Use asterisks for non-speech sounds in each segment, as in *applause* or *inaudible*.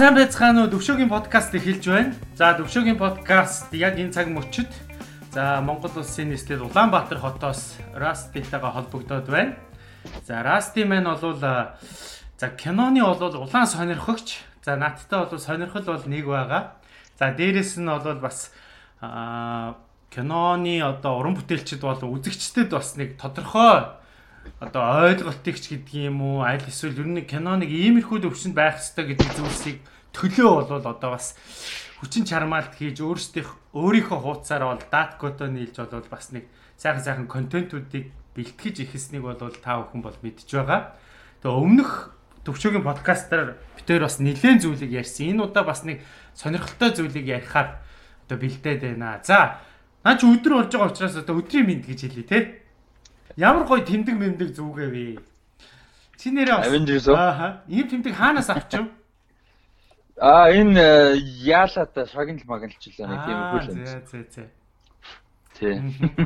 Сайн байцгаана уу Төвшөөгийн подкаст эхэлж байна. За Төвшөөгийн подкаст яг энэ цаг мөчид за Монгол улсын нийслэл Улаанбаатар хотоос Раститайгаа холбогдоод байна. За Расти маань бол за киноны бол улаан сонирхогч. За надтай бол сонирхол бол нэг байгаа. За дээрэс нь бол бас киноны одоо уран бүтээлчд бол үзэгчдэд бас нэг тодорхой одоо ойлголтыг ч гэдгийг юм уу аль эсвэл ер нь кино нэг иймэрхүү төвшөнд байх хэрэгтэй гэдэг зүйлсийг төлөө болвол одоо бас хүчин чармаалт хийж өөрсдийнх өөрийнхөө хуудасаар бол даткото нийлж болвол бас нэг сайхан сайхан контентуудыг бэлтгэж ихснийг бол та бүхэн бол мэдж байгаа. Тэгээ өмнөх төвчөөгийн подкастаар битээр бас нэлээд зүйлийг ярьсан. Энэ удаа бас нэг сонирхолтой зүйлийг ярихаар одоо бэлдээд байна. За, наа чи өдөр болж байгаа учраас одоо өдрийн мэд гэж хэлье те. Ямар гоё тэмдэг мэмдэг зүгээ вэ? Чи нэрээ бас Avengers уу? Аа, ийм тэмдэг хаанаас авчив? Аа энэ яалаад шагнал магналчлаа нэг Аа, хөл юм. зэ зэ зэ. Тий.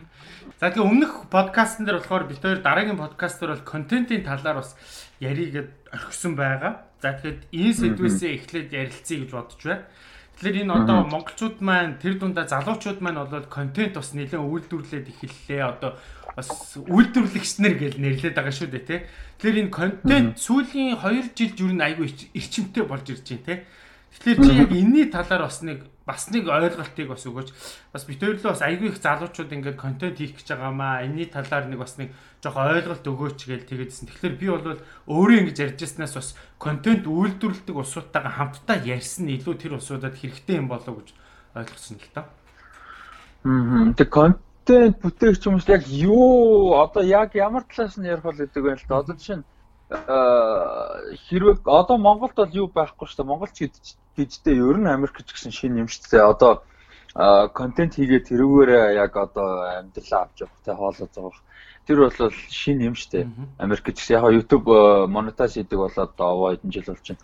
*laughs* За тэгээ өмнөх подкастн дээр болохоор бид хоёр дараагийн подкастаар бол контентын талаар бас яригээд орхисон байгаа. За тэгэхэд энэ сэдвээсээ эхлээд ярилцъя гэж бодож байна. Тэгэхээр энэ одоо монголчууд маань тэр дундаа залуучууд маань бол контент бас нэлээд үйлдвэрлээд эхэллээ. Одоо бас үйлдвэрлэгчнэр гэж нэрлээд байгаа шүү дээ тий. Тэгэхээр энэ контент сүүлийн 2 жил юу н айгүй эрчимтэй болж ирж байна тий. Тэгэхээр чи яг энэний талаар бас нэг бас нэг ойлголтыг бас өгөөч. Бас бид хоёрлоо бас айгүй их залуучууд ингээд контент хийх гэж байгаамаа. Энэний талаар нэг бас нэг жоох ойлголт өгөөч гэж тэгээдсэн. Тэгэхээр би бол өөрөө ингэж ярьж яснаас бас контент үйлдвэрлэдэг улсуудтайгаа хамтдаа ярьсан нь илүү тэр улсуудад хэрэгтэй юм болов уу гэж ойлгосон л та. Мм. Тэг контент бүтээгч хүмүүс яг юу одоо яг ямар талаас нь ярих бол гэдэг байна л да. Одоо жишээ нь аа хэрвээ одоо Монголд бол юу байхгүй шүү дээ. Монголч гэж гэжтэй ер нь Америк ч гэсэн шинэ юм шүү дээ. Одоо контент хийгээд тэрүүгээр яг одоо амьдралаа авч явах те хоолоо зоох. Тэр бол шинэ юм шүү дээ. Америк ч гэсэн яг YouTube монетайз хийдэг болоод овоо хэдэн жил болж байна.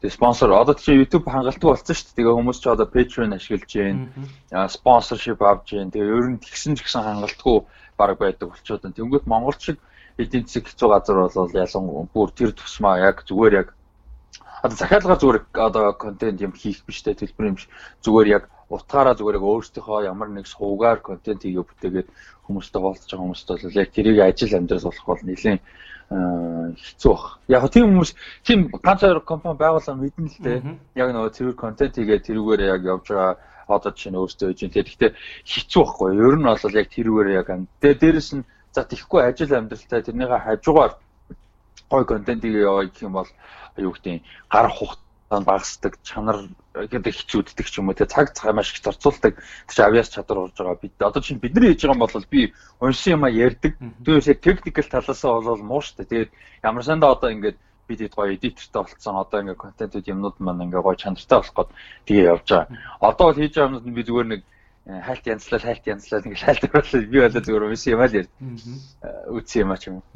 Тэгээ спонсор одоо чинь YouTube хангалттай болсон шүү дээ. Тэгээ хүмүүс ч одоо Patreon ашиглаж байна. Спонсоршип авж байна. Тэгээ ер нь тэгсэн ч гэсэн хангалтгүй баг байдаг болчиход байна. Тэнгүүт Монгол шиг эдийн засаг хэцүү газар бол ялангуяа бүр тэр тусмаа яг зүгээр яг одоо захиалгаар зүгээр одоо контент юм хийх биш те төлбөр юм биш зүгээр яг утгаараа зүгээр яг өөрсдийнхөө ямар нэг сувгаар контент хийгээ бүтээгээд хүмүүстэй уулзж байгаа хүмүүст бол яг тэрийг ажил амьдрал болох бол нэлээд хэцүү бах. Яг тийм хүмүүс тийм ганц хоёр компани байгуулсан мэднэ л те. Яг нөгөө цэвэр контент хийгээд тэрүүгээр яг явж байгаа одоо жишээ нь өөртөө байна. Тэгэхдээ хэцүү байхгүй. Ер нь бол яг тэрүүгээр яг тэгээ дээрэс нь за тийхгүй ажил амьдралтай тэрнийхээ хажуугаар гой контентийг яваа гэх юм бол юу гэдэг гар хугацаанд багасдаг чанар гэдэг хичүүддэг ч юм уу. Те цаг цаг маш их зарцуулдаг. Тийч авиас чадвар болж байгаа. Бид одоо чинь бидний хийж байгаа юм бол би уншсан юм а ярьдаг. Түүнээс техникэл талаасаа бол муу штэ тэгээд ямар сандаа одоо ингээд бид хэд гоё эдитертэй болцсон одоо ингээд контентууд юмнууд маань ингээд гоё чанартай болох гээд тэгээ явж байгаа. Одоо бол хийж байгаа юмнууд нь би зүгээр нэг хайлт янзлал хайлт янзлал ингэ шалтгаалал би болоо зүгээр уншсан юм аа л ярь үтсэн юм а ч юм уу.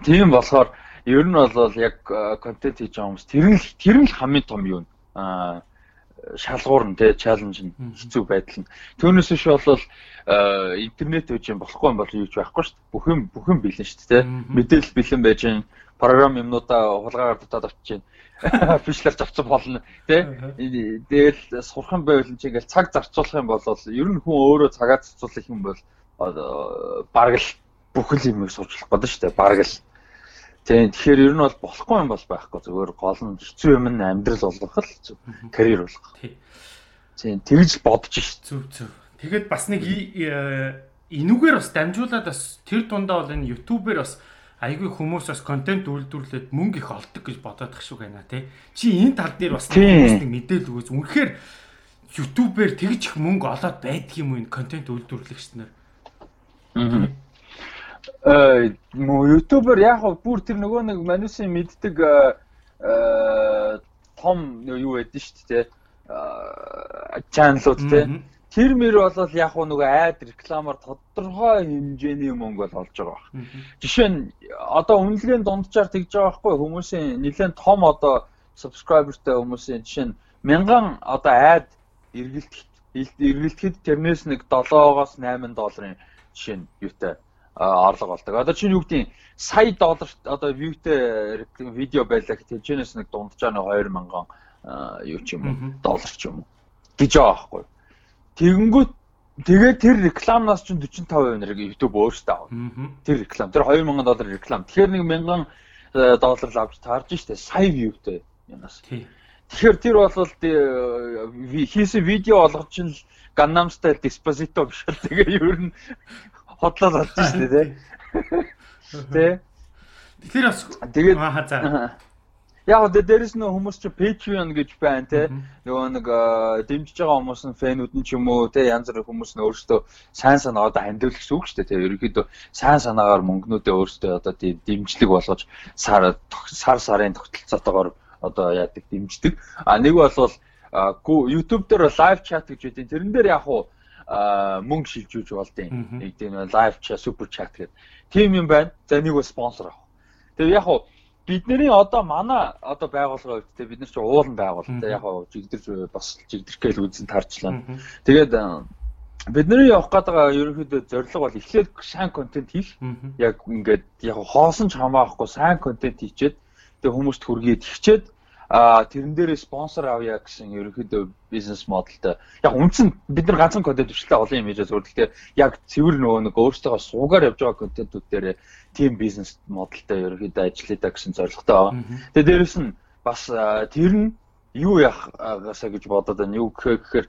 Тийм болохоор ер нь бол яг контент хийж байгаа хүмүүс тэр нь тэр нь хамгийн том юм аа шалгуур нь те чаленж нь хэцүү байдал нь. Түүнээс биш бол интернет үж юм болохгүй юм бол юу ч байхгүй шүү дээ. Бүх юм бүх юм бэлэн шүү дээ те. Мэдээлэл бэлэн байж гин програм юмнуудаа хулгаагаар дутаад авчиж *laughs* байна фишлэр завцсан болно тий Тэгэл сурах юм байвал чи ингээл цаг зарцуулах юм бол ер нь хүн өөрөө цагаа зарцуулах юм бол бараг л бүхэл юм сурч болох гэдэг шүү дээ бараг л Тийм тэгэхээр ер нь бол болохгүй юм бол байхгүй зүгээр гол нь хэцүү юм нь амьдрал болгох л карьер болгох. Тийм тэгж бодож ш. Зүг зүг. Тэгэхэд бас нэг энүүгээр бас дамжуулаад бас тэр дундаа бол энэ YouTube-ээр бас айгүй хүмүүс бас контент үйлдвэрлээд мөнгө их олдог гэж бодоод тах шүү гэнэ тий. Чи энэ тал дээр бас хүмүүс нэг мэдээлэл өгөөс. Үнэхээр YouTube-ээр тэгж их мөнгө олоод байдаг юм уу энэ контент үйлдвэрлэгчнэр? Аа. Э YouTube-оор яг бүр тэр нөгөө нэг манусын мэддэг э том юу байдэн шүү дээ. Чаналууд те. Тэр мэр бол яг нөгөө айд рекламаар тодорхой хэмжээний мөнгө бол олж байгаа баг. Жишээ нь одоо үнэлгээний дунджаар тэгж байгаа байхгүй хүмүүсийн нэлээд том одоо subscriberтэй хүмүүсийн жишээ нь мянган одоо айд эргэлт эргэлтэхэд тэрнээс нэг 7-оос 8 долларын жишээ нь юутай орлого болдог. Одоо чинь юу гэдэг сая доллар одоо viewтэй видео байлаа гэхэд тэрнээс нэг дунджаар нэг 2 мянган юу ч юм уу доллар ч юм уу гэж байгаа байхгүй. Тэгэнгүүт тэгээд тэр рекламнаас чинь 45% нэр YouTube өөртөө авах. Тэр реклам тэр 2000 доллар реклам. Тэгэхээр нэг 1000 э, доллар л авч таарж штэ сая viewтэй юмас. Тэгэхээр тэр бол хийсэн видео олгож чинь Gangnam Style Despacito биш үү тэгээ ер нь хотлол олж штэ тий. Тэ. Тэгэхээр бас тэгээд аа за Яг одоо дээрэс нь хүмүүс чи Patreon гэж байна те. Нөгөө нэг дэмжиж байгаа хүмүүс нь фэнүүд нь ч юм уу те янз бүрийн хүмүүс нь өөрсдөө сайн санаа одоо хандивал гэсэн үг шүү дээ те. Ерөнхийдөө сайн санаагаар мөнгнүүдээ өөрсдөө одоо тийм дэмжлэг болгож сар сар сарын тогтолцоотойгоор одоо яадаг дэмждэг. А нэг бол YouTube дээр live chat гэж үүдэн тэрэн дээр яг уу мөнгө шилжүүлж болдیں۔ Нэг тийм live chat super chat гэдэг. Тим юм байна. За нэг бол спонсор авах. Тэгээ яг уу бидний одоо манай одоо байгууллагын хувьд те бид нар ч уулан байгуулалтай яг хаа жигдэрч бас жигдэрх гээл үзэн тарчлаа. Тэгээд бидний явах гэдэг ерөнхийдөө зорилго бол эхлээд сайн контент хийх. Яг ингээд яг хоосон ч хамаахгүй сайн контент хийчээд тэгээ хүмүүст хүргээд хичээд а тэрэн дээрээ спонсор авъя гэсэн ерөнхийдөө бизнес модельтэй. Яг үндсэн бид нар ганцхан контент төвчлээ олон юм хийж зүгээр. Гэхдээ яг цэвэр нөгөө нэг өөрсдөө суугаар явж байгаа контентууд дээр team бизнес модельтэй ерөнхийдөө ажилладаг гэсэн зорилготой байгаа. Тэгээ дээрэс нь бас тэр нь юу яахаасаа гэж бодоод байна. Юу гэхээр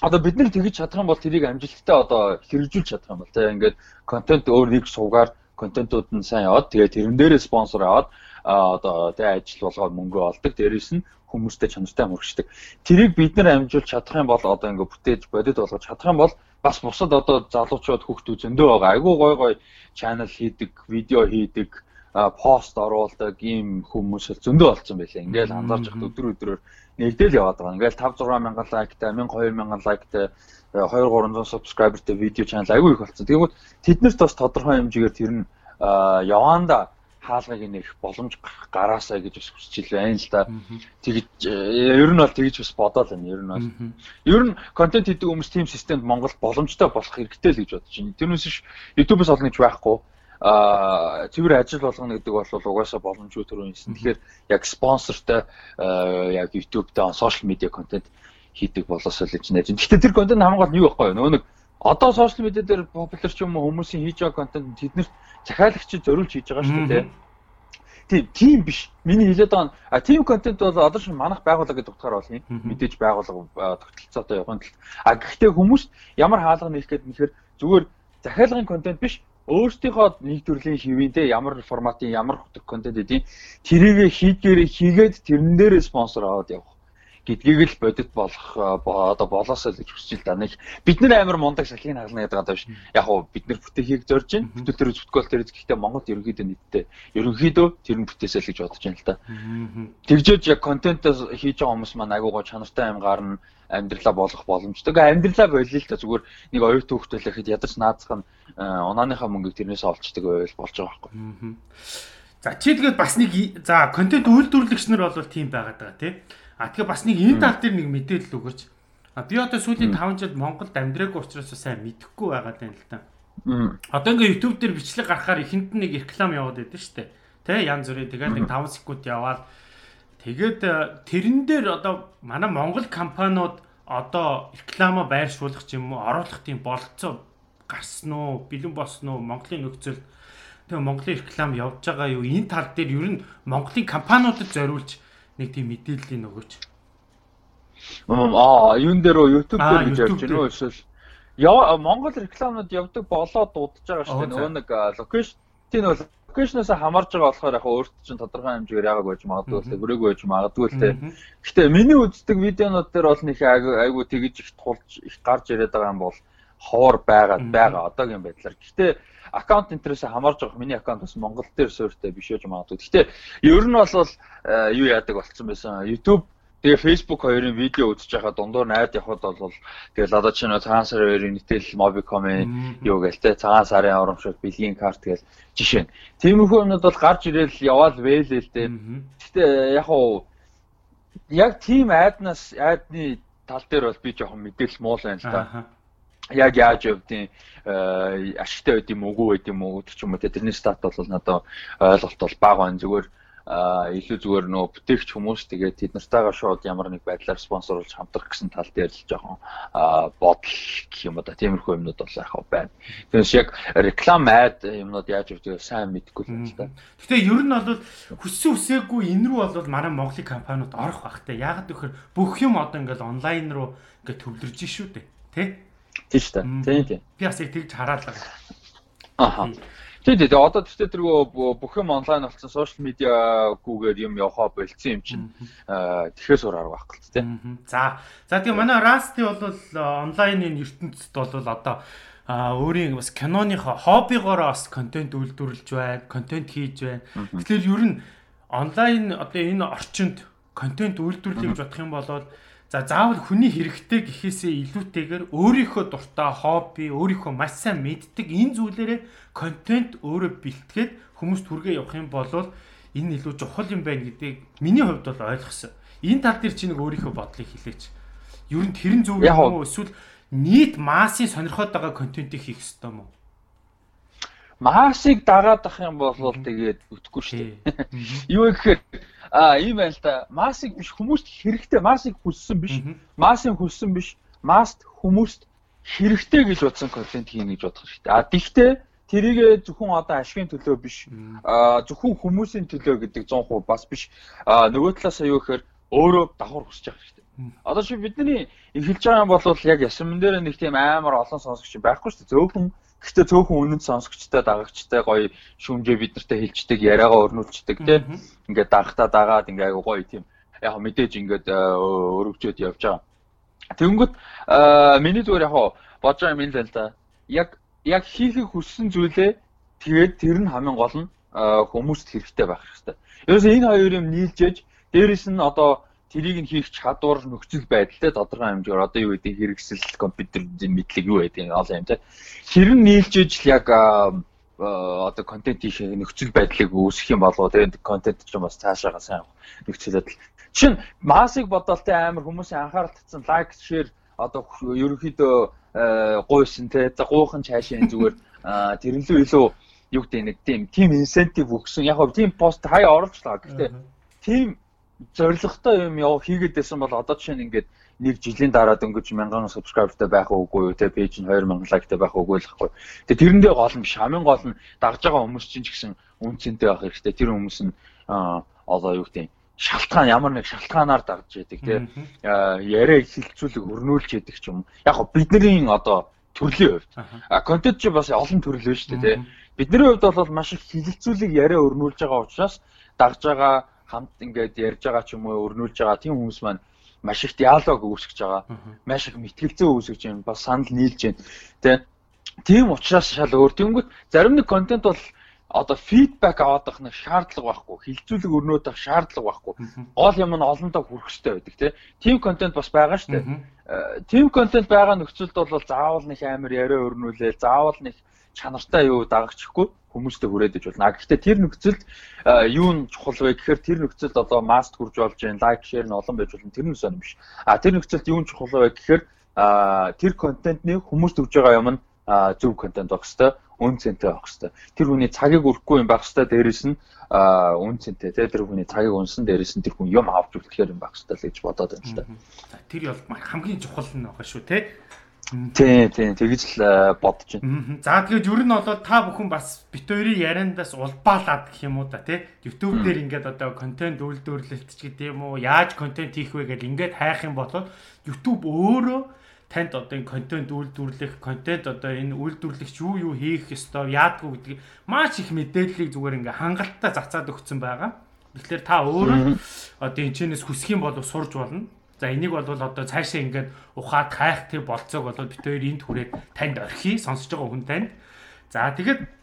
одоо бид нар тэгж чадах юм бол тэрийг амжилттай одоо хэрэгжүүлж чадах юм бол тийм ингээд контент өөр нэг суугаар контентууд нь сайн яваад тэгээ тэрэн дээрээ спонсор аваад одоо тэ ажил болгоод мөнгө олдог. Дээрээс нь хүмүүстэй чанартай мөрөгчдөг. Тэрийг бид нар амжуулж чадах юм бол одоо ингээ бүтээж бодит болгож чадах юм бол бас бусад одоо залуучууд хүүхдүүд зөндөө байгаа. Айгуу гой гой чанал хийдэг, видео хийдэг, пост оруулдаг ийм хүмүүс зөндөө болсон байлаа. Ингээл анзаарч хад өдөр өдрөөр нэгдэл яваад байгаа. Ингээл 5 6 мянган лайктай, 1000 2000 лайктай 2 300 subscriberтэй видео чанал айгүй их болсон. Тэгвэл тэднэрт бас тодорхой хэмжээгээр тэр нь яваанда хаалгыг нэх боломж гараасаа гэж бас хүсэж байна л да. Тэгэж э, ер нь бол тэгэж бас бодоол байна. Ер нь бол ер нь контент хийдэг хүмүүс team системд Монгол боломжтой болох хэрэгтэй л гэж бодож байна. Тэрнээс ш YouTube-с олно гэж байхгүй. Аа цэвэр ажил болгоно гэдэг бол угаасаа боломжгүй төрөө юмсэн. Тэгэхээр яг спонсортой яг YouTube-тэй сошиал медиа контент хийдэг болоосоо л гэж найж. Гэхдээ тэр контент хамгийн гол нь юу байхгүй юу? Нөгөө нэг одоо сошиал медиа дээр популяр ч юм уу хүмүүсийн хийж байгаа контент тэднэрт захиалагчид зориулж хийж байгаа шүү дээ. Тийм, тийм биш. Миний хэлээд байгаа нь тийм контент бол одоо шин манах байгууллага гэдэг утгаар бол юм. Мэдээж байгууллага тогтолцоотой явахын тулд. А гэхдээ хүмүүс ямар хаалга нэх гэдэг нэхэр зүгээр захиалгын контент биш өөрсдийнхөө нэг төрлийн хэвийн те ямар форматын ямар контент эдийн тэрийг хийдгээр хийгээд тэрэн дээрээ спонсор аваад явах гэдгийг л бодит болох одоо болоосоо л гэж хүсэж л да. Нэг бид нар амар мундаг шалхийг хаална гэдэг байгаа биш. Яг уу бид нар бүтээхийг зорж байна. Бүтээл төр зүтгэл төр гэхдээ Монгол ерөнхийдөө нийтдээ ерөнхийдөө тэр нь бүтээсэй л гэж бодож байна л да. Тэгжээж яг контент хийж байгаа хүмүүс маань агуугаа чанартай аим гарна амьдралаа болгох боломжтой. Амьдралаа болио л та зүгээр нэг оюут хөвгт байхад ядарч наацх нь унааныхаа мөнгөийг тэрнээс олцдог байвал болж байгаа байхгүй. За чи тэгээд бас нэг за контент үйлдвэрлэгч нар бол тийм байгаад байгаа тий. А тэгээ бас нэг энэ тал дээр нэг мэдээлэл өгөрч. А би одоо сүүлийн 5 жилд Монголд амьдраагүй учраас сайн мэдэхгүй байгаад байна л та. Одоо ингээ YouTube дээр бичлэг гаргахаар ихэнд нь нэг реклам яваад байдаг шүү дээ. Тэ янз бүрийн тэгээд нэг 5 секунд яваад тэгээд э, тэрэн дээр одоо манай Монгол компаниуд одоо реклама байршуулах юм уу оруулах тийм болцоо гарсан уу бэлэн болсон уу Монголын нөхцөл тэгээ Монголын реклам явж байгаа юу энэ тал дээр ер нь Монголын компаниудад зориулж нэг тийм мэдээллийг өгөөч. Аа, юун дээр үү YouTube дээр гэж ярьж байна уу эсвэл яа Монгол рекламууд явдаг болоод дуудаж байгаа шүү дээ. Нөгөө нэг локейшн тийм нөгөө локейшноос хамаарж байгаа болохоор яг өөрт чинь тодорхой хэмжээгээр яагаад байж магадгүй л бүрээгүй байж магадгүй л те. Гэхдээ миний үздэг видеонууд дээр бол нэг айгүй тэгж их тулж их гарч ирээд байгаа юм бол ховор байгаад байгаа одоогийн байдлаар. Гэхдээ аккаунт интерээс хамаарж байгаа. Миний аккаунт бас Монгол дээр суурьтай биш гэж магадгүй. Гэхдээ ер нь бол э, юу яадаг болцсон байсан. YouTube Тэгээ Facebook хоёрын видео үзэж байхад дундуур найд явхад бол тэгэл одоо чинь цагаан сарын хоёрын нийтэл Mobicom-ийн юу гээл те цагаан сарын урамшуул бэлгийн карт гээл жишээ. Тиймэрхүү юмнууд бол гарч ирээл яваал вэлээ л те. Гэтэ яг уу яг тийм айднаас айдны тал дээр бол би жоохон мэдээлэл муул байна л да яг яаж явдیں۔ ашигтай байд юм уугүй байд юм уу ч юм уу тэрний стат бол надад ойлголт бол бага байна зүгээр а илүү зүгээр нөө бүтээгч хүмүүс тэгээд тэд нартайгаа шууд ямар нэг байдлаар спонсорлж хамтрах гэсэн тал дээр л жоохон бодол гэх юм да тиймэрхүү юмнууд бол яг байна. Тэгээс яг реклам айд юмнууд яаж өгдөг сайн мэдэхгүй л байна. Гэтэ ер нь бол хүссэн үсээгүй энэ рүү бол манай Монголын компаниуд орох бах те. Яг тэгэхээр бүх юм одоо ингээл онлайн руу ингээд төвлөрж шүү дээ. Тэ? Тийм шүү дээ. Тийм тийм. Би бас яг тэгж байна. Аха. Тий, тий. Одоо тэгтээ тэргөө бүх юм онлайн болсон сошиал медиагүүгээр юм явахаа болцсон юм чинь тэгэхээр сур арга байхгүй л тий. За. За тэгээ манай Расти бол онлайнын ертөнцид бол одоо өөрийн бас киноныхоо хоббигоор бас контент үйлдвэрлэж байна, контент хийж байна. Тэгэхээр ер нь онлайн одоо энэ орчинд контент үйлдвэрлэе гэж бодох юм бол За заавал хүний хэрэгтэй гэхээсээ илүүтэйгээр өөрийнхөө дуртай хобби, өөрийнхөө маш сайн мэддэг энэ зүйлээрээ контент өөрөө бэлтгээд хүмүүст хүргээ явах юм бол энэ илүү чухал юм байна гэдгийг миний хувьд бол ойлгосон. Энэ тал дээр чи нэг өөрийнхөө бодлыг хэлээч. Ер нь тэрэн зөв юм уу эсвэл нийт массын сонирхоод байгаа контентийг хийх ёстой юм уу? Масыг дагаад ах юм бол тэгээд үтгэхгүй шүү дээ. Юу гэхээр А ийм байл та. Масыг биш хүмүүст хэрэгтэй. Масыг хүссэн биш. Масыг хүссэн биш. Маст хүмүүст хэрэгтэй гэж бодсон контент хийнэ гэж бодох хэрэгтэй. А тэгтээ тэрийг зөвхөн одоо ашигын төлөө биш. А зөвхөн хүмүүсийн төлөө гэдэг 100% бас биш. А нөгөө талаас аюу гэхээр өөрөө давхар хүсэж байгаа хэрэгтэй. Одоо чи бидний эхэлж байгаа юм бол яг ясман дээр нэг тийм амар олон сонсогч байхгүй шүү дээ. Зөвхөн Гэхдээ цөөхөн үнэт сонсогчтой дагагчтай гоё шүүмжээ бид нартай хэлцдэг яриагаа өрнүүлцдэг тийм ингээд дагахтаа дагаад ингээ айгу гоё тийм яг мэдээж ингээд э, өргөжөөд явж байгаа. Тэнгүүт э, миний зүгээр яг бодож байгаа юм л л да. Яг яг хийхийг хүссэн зүйлээ тэгээд тэр нь хамгийн гол нь э, хүмүүст хэрэгтэй байх хэрэгтэй. Ерөөсөө энэ хоёр юм нийлжээж дээрэс нь одоо тэрийг нь хийх чадвар нөхцөл байдалтай тодорхой хэмжээгээр. Одоо юу гэдэг хэрэгсэл компьютерийн мэдлэг юу гэдэг олон юм те. Тэр нь нийлж ижил яг одоо контент хийх нөхцөл байдлыг үүсгэх юм болоо тэгээд контент ч бас цаашаага сайн нөхцөл байдал. Жишээ нь масыг бодоол те амар хүмүүсийн анхаарал татсан лайк шеэр одоо ерөнхийдөө гуйсан те. За гуухан цаашаа зүгээр тэрнлүү илүү юу гэдэг нэг тийм тим инсентив өгсөн. Яг хөө тийм пост хаяа оруулчлаа гэхдээ тийм зоригтой юм яв хийгээд байсан бол одоо жишээ нь ингээд нэг жилийн дараа дөнгөж мянган subscriberтай байх уугүй юу те пэйж нь 2000 лайктай байх уугүй л хэвгүй. Тэгээ тэрэндээ гол нь хамгийн гол нь дагж байгаа хүмүүс чинь ч гэсэн үнцэнтэй байх хэрэгтэй. Тэр хүмүүс нь одоо юу гэдэг шалтгаан ямар нэг шалтгаанаар дагж яадаг те яриа хилцүүлэг өрнүүлж яадаг ч юм. Яг бидний одоо төрлийн хувьд контент чи бас олон төрөл байна шүү дээ те. Бидний хувьд бол маш их хилцүүлэг яриа өрнүүлж байгаа учраас дагж байгаа хамт ингээд ярьж байгаа ч юм уу өрнүүлж байгаа тийм хүмүүс маань маш их диалог үүсгэж байгаа. Маш их мэтгэлцээ үүсгэж байна. Бас санал нийлж байна. Тэ. Тийм учраас шал өөр. Тэнгүүт зарим нэг контент бол одоо фидбек аваад авах нэг шаардлага байхгүй. Хилцүүлэг өрнөөд авах шаардлага байхгүй. Гол юм нь олондоо хүрэх хэрэгтэй байдаг тий. Тим контент бас байгаа шүү дээ. Тим контент байгаа нөхцөлд бол заавал нэг амар яриа өрнүүлээл, заавал нэг чанартай юу дагагчихгүй хүмүүстэй хүрээдэж болно. Гэхдээ тэр нөхцөлд юу нь чухал вэ гэхээр тэр нөхцөлд одоо маст хүрж болж байна, лайк, шеэр нь олон байж болно. Тэр нь сонь биш. А тэр нөхцөлд юу нь чухал вэ гэхээр тэр контентны хүмүүст өгж байгаа юм нь зөв контент байх хэвээр, үн цэнтэй байх хэвээр. Тэр хүний цагийг өрөхгүй юм байх хэвээр дээрэс нь үн цэнтэй тий тэр хүний цагийг унсан дээрэс нь тэр хүн юм авч үлдэхээр юм байх хэвээр л гэж бодоод байна л да. Тэр бол хамгийн чухал нь байгаа шүү тий Тийм тийм тэгж л бодож байна. За тэгээд ер нь бол та бүхэн бас бит хоёрын яриандаас улбаалаад гэх юм уу да тий. YouTube дээр ингээд одоо контент үйлдвэрлэлт ч гэдэг юм уу яаж контент хийх вэ гэж ингээд хайх юм бол YouTube өөрөө танд одоо энэ контент үйлдвэрлэх, контент одоо энэ үйлдвэрлэгч юу юу хийх ёстой, яадгүй гэдгийг маш их мэдээллийг зүгээр ингээ хангалттай зацаад өгсөн байгаа. Тэгэхээр та өөрөө одоо энэ чэнэс хүсэх юм бол сурж болно. За энийг бол одоо цаашаа ингээд ухаад хайх тэр болцоог бол бид хоёр энд хүрээд танд орхи сонсож байгаа хүн танд. За тэгэхэд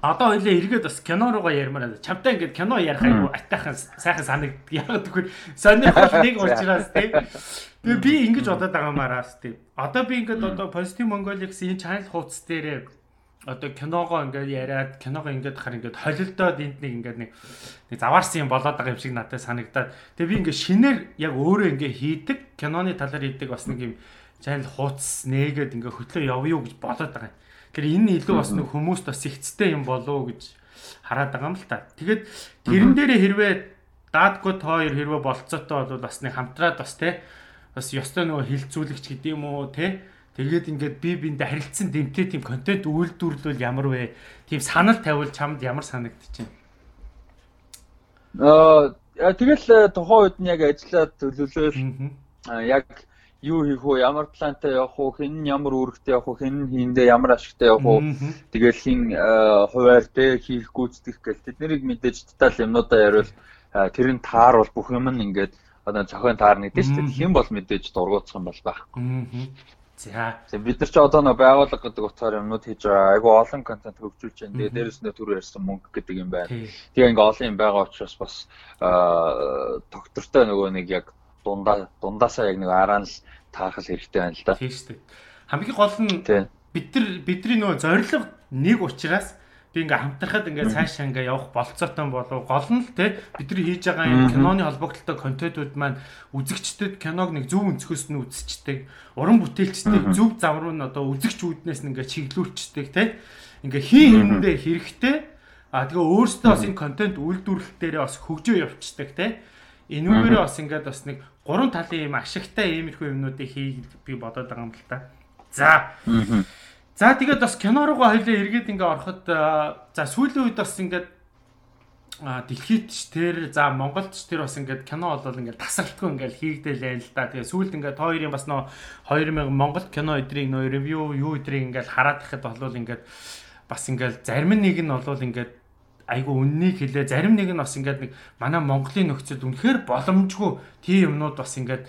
одоо хоёлаа эргээд бас кино руугаа ярмаар байна. Чамтай ингээд кино ярих айгу атайхан сайхан санагддаг. Яг тэгэхээр сонирхол нэг учраас тий. Тэгээ би ингэж бодоод байгаамаараас тий. Одоо би ингээд одоо Positive Mongolia гэсэн энэ channel хуудас дээр одоо киногоо ингээд яриад киногоо ингээд хар ингээд холилдоод энд нэг ингээд нэг заваарсан юм болоод байгаа юм шиг надад санагдаад тэгээ би ингээд шинээр яг өөрөө ингээд хийдэг киноны талаар хийдэг бас нэг юм чанал хууц нээгээд ингээд хөтлөө явъя гэж болоод байгаа юм. Тэгэхээр энэ илүү бас нэг хүмүүст бас ихцтэй юм болов уу гэж хараад байгаа юм л та. Тэгээд тэрэн дээрээ хэрвээ даадгууд хоёр хэрвээ болцоотой бол бас нэг хамтраад бас те бас ёстой нөгөө хилцүүлэгч гэдэг юм уу те Тэгээд ингээд би биэндээ харилцсан дэмтэй тийм контент үйлдвэрлэл ямар вэ? Тийм санал тавил чамд ямар санагдчихэв? Аа тэгэл тухайн үед нь яг ажиллаад төлөвлөөл яг юу хийх вэ? Ямар плантай явах вэ? Хэн нь ямар үүрэгтэй явах вэ? Хэн нь хийндээ ямар ашигтай явах вэ? Тэгэл хин хуваар тэ хийх гүйцэтгэх гэл тэднийг мэдээж деталь юмнуудаа яриул тэр нь тааруул бүх юм нь ингээд одоо зохион таарна гэдэг чинь хэм бол мэдээж дургуутсах юм бол байхгүй. За. Бид нар ч одоо нөө байгууллага гэдэг утгаар юмнууд хийж байгаа. Айгу олон контент хөгжүүлж байна. Тэгээ дээрэс нь түр ярьсан мөнгө гэдэг юм байна. Тэгээ ингээ олон юм байгаа учраас бас доктортой нөгөө нэг яг дундаа дундаасаа яг нэг араа л таахал хэрэгтэй байна л да. Тийм шүү дээ. Хамгийн гол нь бид нар бидний нөгөө зорилго нэг учраас би ингээ хамтрахад ингээ цаашаа ингээ явах болцоотой болов гол нь л те. Бидний хийж байгаа юм киноны холбогдлолтой контентууд маань үзэгчдэд киног нэг зөв өнцгөөс нь үзчихдэг. Уран бүтээлчдийг зөв зам руу нь одоо үзэгчүүднээс нь ингээ чиглүүлчихдэг те. Ингээ хин хэрэндээ хэрэгтэй? А тэгээ өөрсдөө бас энэ контент үйлдвэрлэл дээрээ бас хөгжөө явчихдаг те. Энүүгээрээ бас ингээд бас нэг гурван талын юм ашигтай иймэрхүү юмнуудыг хий би бодоод байгаа юм л та за За тэгээд бас кино руугаа хоёлаа эргээд ингээ ороход за сүүлийн үед бас ингээд дэлхийд ч тэр за Монголд ч тэр бас ингээд кино бол ингээд тасралтгүй ингээд хийгдэл байл л да. Тэгээ сүүлд ингээд хоёрын бас нөө 2000 Монгол кино эдрийг нөө ревю юу эдрийг ингээд хараад байхад бол ингээд бас ингээд зарим нэг нь бол ингээд айгу үннийг хэлээ зарим нэг нь бас ингээд нэг манай Монголын нөхцөлд үнэхээр боломжгүй тийм юмнууд бас ингээд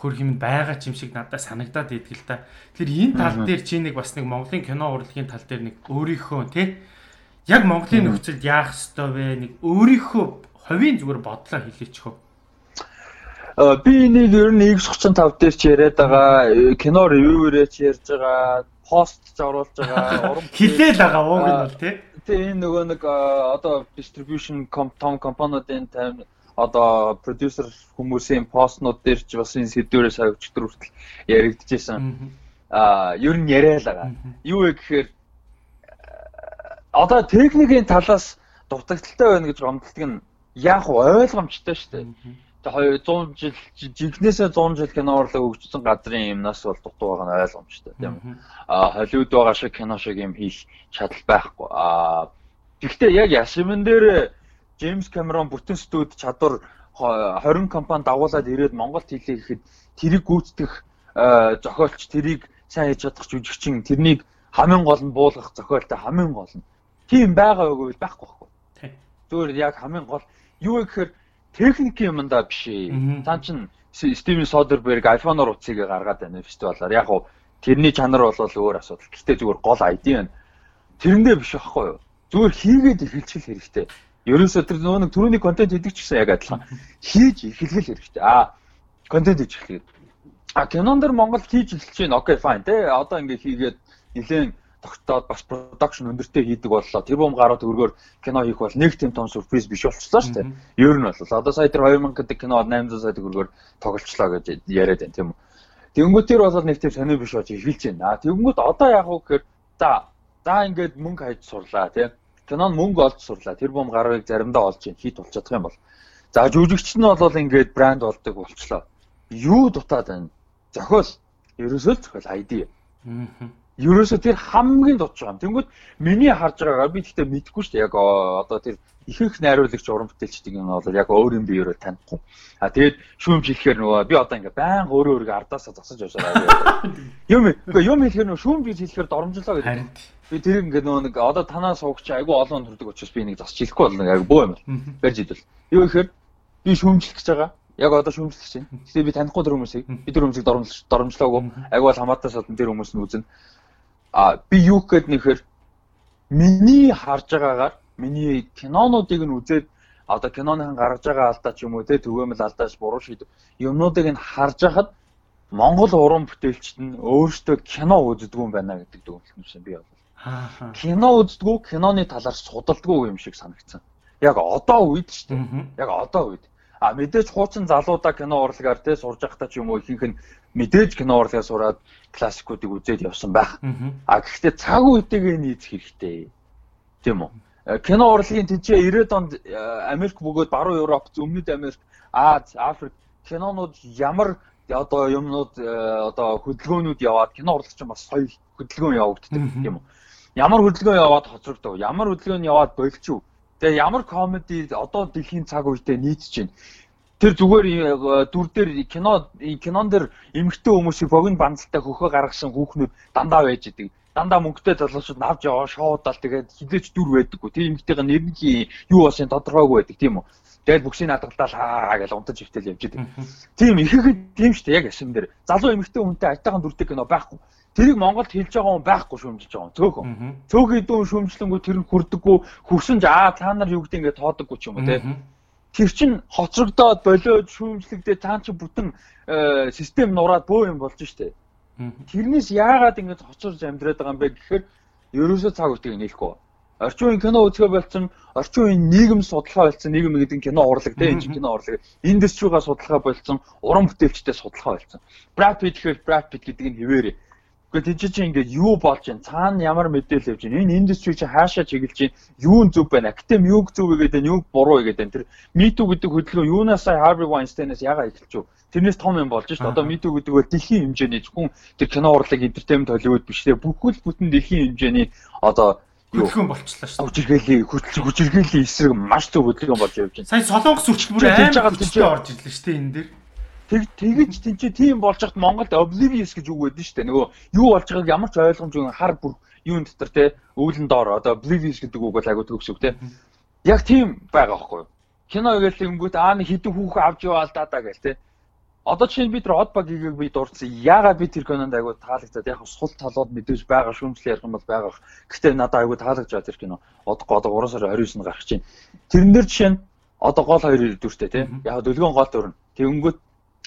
хөр хэмэнд байгаа ч юм шиг надад санагдаад идэг л та. Тэгэхээр энэ тал дээр чи нэг бас нэг Монголын кино урлагийн тал дээр нэг өөрийнхөө тий яг Монголын нөхцөлд яах ёстой вэ? Нэг өөрийнхөө ховийн зүгээр бодлоо хэлээч хөө. Э, би энийг ер нь X35 дээр ч яриад байгаа, э, кино ревюерээ ч ярьж байгаа, пост ч оруулж байгаа, хилээл байгаа ууг нь бол тий. Тэгээ энэ нөгөө нэг одоо distribution том компаниудын тайм одоо продюсер хүмүүсийн постнууд дээр ч бас энэ сэдвэрээс авчдаг хүртэл яригдчихсэн. Аа, ер нь яриа л байгаа. Юу вэ гэхээр одоо техникийн талаас дутагдaltaй байна гэж гомдолтог нь яг ойлгомжтой шүү дээ. Тэгээ 100 жил жинхнээсээ 100 жил кино урлаг өгчсөн газрын юмнаас бол дутуу байгаа нь ойлгомжтой тийм үү. Аа, Холливуд байгаа шиг кино шиг юм хийх чадал байхгүй. Аа, гэхдээ яг яшимэн дээр Джеймс Камерон бүтэн студ чадвар 20 компани дагуулад ирээд Монголд хийлээ гэхэд тэрийг гүйцэтгэх зохиолч тэрийг сайн хийж чадах жүжигчин тэрнийг хамгийн гол нь буулгах зохиолтой хамгийн гол нь тийм байгаа үгүй байхгүй байхгүй. Зүгээр яг хамгийн гол юу гэхээр техникийн юмдаа биш ээ. Цаан чин Стивен Содерберг iPhone-оор утсыг гаргаад байна фестивалаар. Яг уу тэрний чанар бол өөр асуудал. Гэхдээ зүгээр гол ID байна. Тэрэндээ биш байхгүй юу? Зүгээр хийгээд эхэлчихэл хэрэгтэй. Ерөөсөө тэр нөгөө нэг түрүүний контент хийдэг ч гэсэн яг адилхан хийж эхлэх хэрэгтэй. Аа контент хийж эхлэхэд. А кинон дэр Монгол хийж эхэлж байна. Окей, fine тий. Одоо ингээ хийгээд нэлээд тогтоод бас production өндөртэй хийдэг боллоо. Тэр бом гарууд өргөөр кино хийх бол нэг тийм том сюрприз биш болчихлоо шүү дээ. Ер нь бол одоо сая тэр 2000 гэдэг кино 800 сая өргөөр тоглолцлоо гэж яриад байна тийм үү. Тэнгүүд тэр бол нэг тийм сонио биш болж эхэлж байна. Тэнгүүд одоо яг уу гэхээр за за ингээд мөнгө хайж сурлаа тийм кинон мөнгө олж сурлаа. Тэр бом гарыг заримдаа олж ийн хит болж чадах юм бол. За жүжигч нь бол ингээд брэнд болдог болчлоо. Юу дутаад байна? Зохиол. Ерөөсөө л зохиол ID. Аа. Ерөөсөө тэр хамгийн дутж байгаа юм. Тэнгүүд миний харж байгаагаар би гэхдээ мэдэхгүй шүү дээ. Яг одоо тэр ихэнх найруулагч уран бүтээлчдийн нь бол яг өөр юм биеөрөө танихгүй. А тэгээд шүүмж хэлэхээр нөгөө би одоо ингээ баян өөрөө өөргөө ардаасаа засаж байгаа. Юм юм хэлэхээр нөгөө шүүмж хэлэхээр доромжлоо гэдэг. Би тэр ингээ нөгөө нэг одоо танаа суугч айгүй олон төрдөг учраас би нэг засч хэлэхгүй болно яг бөө юм. Барьж идвэл. Юу гэхээр би шүүмжлэх гэж байгаа. Яг одоо шүүмжлэх чинь. Гэтэ би танихгүй тэр хүмүүсийг би тэр хүмүүсийг доромжлоогүй. Айгүй бол хамаатаас олон тэр хүмүүс нь үзнэ. А би юу гэхэд нэхэр миний харж байгаагаар миний кинонуудыг нь үзээд одоо киноныхан гаргаж байгаа алдаа ч юм уу те төгөөмөл алдааш буруу шийдв юмнуудыг нь харж хахад Монгол уран бүтээлчд нь өөрсдөө кино үздэг юм байна гэдэг дүгнэлт юм шиг би бол. Кино үздэггүй, киноны талаар судалдаггүй юм шиг санагдсан. Яг одоо үед ч тийм. Яг одоо үед. А мэдээж хуучин залуудаа кино урлагаар те сурж байхдаа ч юм уу ихэнх нь мэдээж кино урлагаар сураад классикуудыг үзээд явсан байх. А гэхдээ цаг үетэйгээ нийцэх хэрэгтэй. Тийм үү? кино урлагийн тэнцээ 90-ад онд Америк бөгөөд баруун Европ, өмнөд Америк, Аз, Африк кинонууд ямар одоо юмнууд одоо хөдөлгөөнүүд яваад кино урлагч бас соёл хөдөлгөөн явагддаг тийм үү. Ямар хөдөлгөөн яваад хоцрогдов, ямар хөдөлгөөн яваад болчихв. Тэгээ ямар комеди одоо дэлхийн цаг үедээ нийцж байна. Тэр зүгээр дүр дээр кино кинон дээр эмгтэй хүмүүсийг богино банцтай хөхөө гаргасан хүүхнүүд дандаа байж идэг дандаа мөнгөтэй залуучууд навж яваа шоудаал тэгээд хизээч дүр байдаггүй. Тийм эмэгтэйг нэрний юу басын тодорхойгүй байдаг тийм үү. Тэгээд бүксийн наадгалдаал хаа гэж унтаж ивтэл явж идэг. Тийм ихэхэд тийм шүү дээ яг асим дээр. Залуу эмэгтэй хүнтэй айтайхан дүртэй кино байхгүй. Тэрийг Монголд хэлж байгаа хүн байхгүй шүүмжилж байгаа. Цөөхөн. Цөөхөн идүүн шүүмжлэнгүү тэр нь хүрдэггүй хөрсөн ч аа та нар юу гэдэг ингээд тоодоггүй ч юм уу те. Тэр чин хоцрогдоод болоод шүүмжлэгдээ цаан чи бүтэн э, систем нураад бөө юм болж штэ. Тэрнээс яагаад ингэж хоцорж амьдраад байгаа юм бэ гэхээр ерөөсөө цаг үеийг нийлэхгүй. Орчин үеийн кино үзэхэ болцсон, орчин үеийн нийгэм судалгаа болцсон, нийгэм гэдэг нь кино урлаг тийм энэ кино урлаг, индустригаа судалгаа болцсон, уран бүтээлчтэй судалгаа болцсон. Brad Pitt гэхээр Brad Pitt гэдэг нь хэвээрээ Гэхдээ тийч чинь ингээд юу болж байна? Цаана ямар мэдээлэл явж байна? Энэ индастри чи хаашаа чиглэж байна? Юу нь зөв байна? Актем юуг зөв гэдэг нь юуг буруу гэдэг нь тэр Too гэдэг хөдөлгөөн юунаас Harvey Weinstein-аас ягаа эхэлж юу? Тэрнээс том юм болж шүү. Одоо Me Too гэдэг бол дэлхийн хэмжээний зөвхөн тэр кино урлаг, entertainment Hollywood биш те бүхэл бүтэн дэлхийн хэмжээний одоо хөдөлгөөн болчихлоо шүү. Хүчирхээлийн хүчирхээлийн эсрэг маш зөв хөдөлгөөн болж явж байна. Сая Солонгос үрчилбэр амар орж ирлээ шүү дээ энэ дээр. Тэг тэгэж тэнцээ тийм болж хат Монголд oblivious гэж үг байдаг шүү дээ. Нөгөө юу болж байгааг ямар ч ойлгомжгүй хар бүр юун дотор те өвлөн доор одоо oblivious гэдэг үг бол агуу төгсөв те. Яг тийм байгаа байхгүй юу? Кино гэлэнгүүт аа нэг хідэн хүүхэн авч яваал даа даа гэл те. Одоо чинь бид нар од багийг би дурдсан. Яагаад би тэр кинонд агуу таалагдаад яг сул талууд мэдээж байгаа шүүмжлэл ярих юм бол байгаа. Гэхдээ надад агуу таалагдж байгаа тэр кино. Одоо одоо 3 сарын 29-нд гарах чинь. Тэрэн дээр жишээ нь одоо гол хоёр дүртэй тийм. Яг дөлгөөн гол дүр нь. Тэгэнгүүт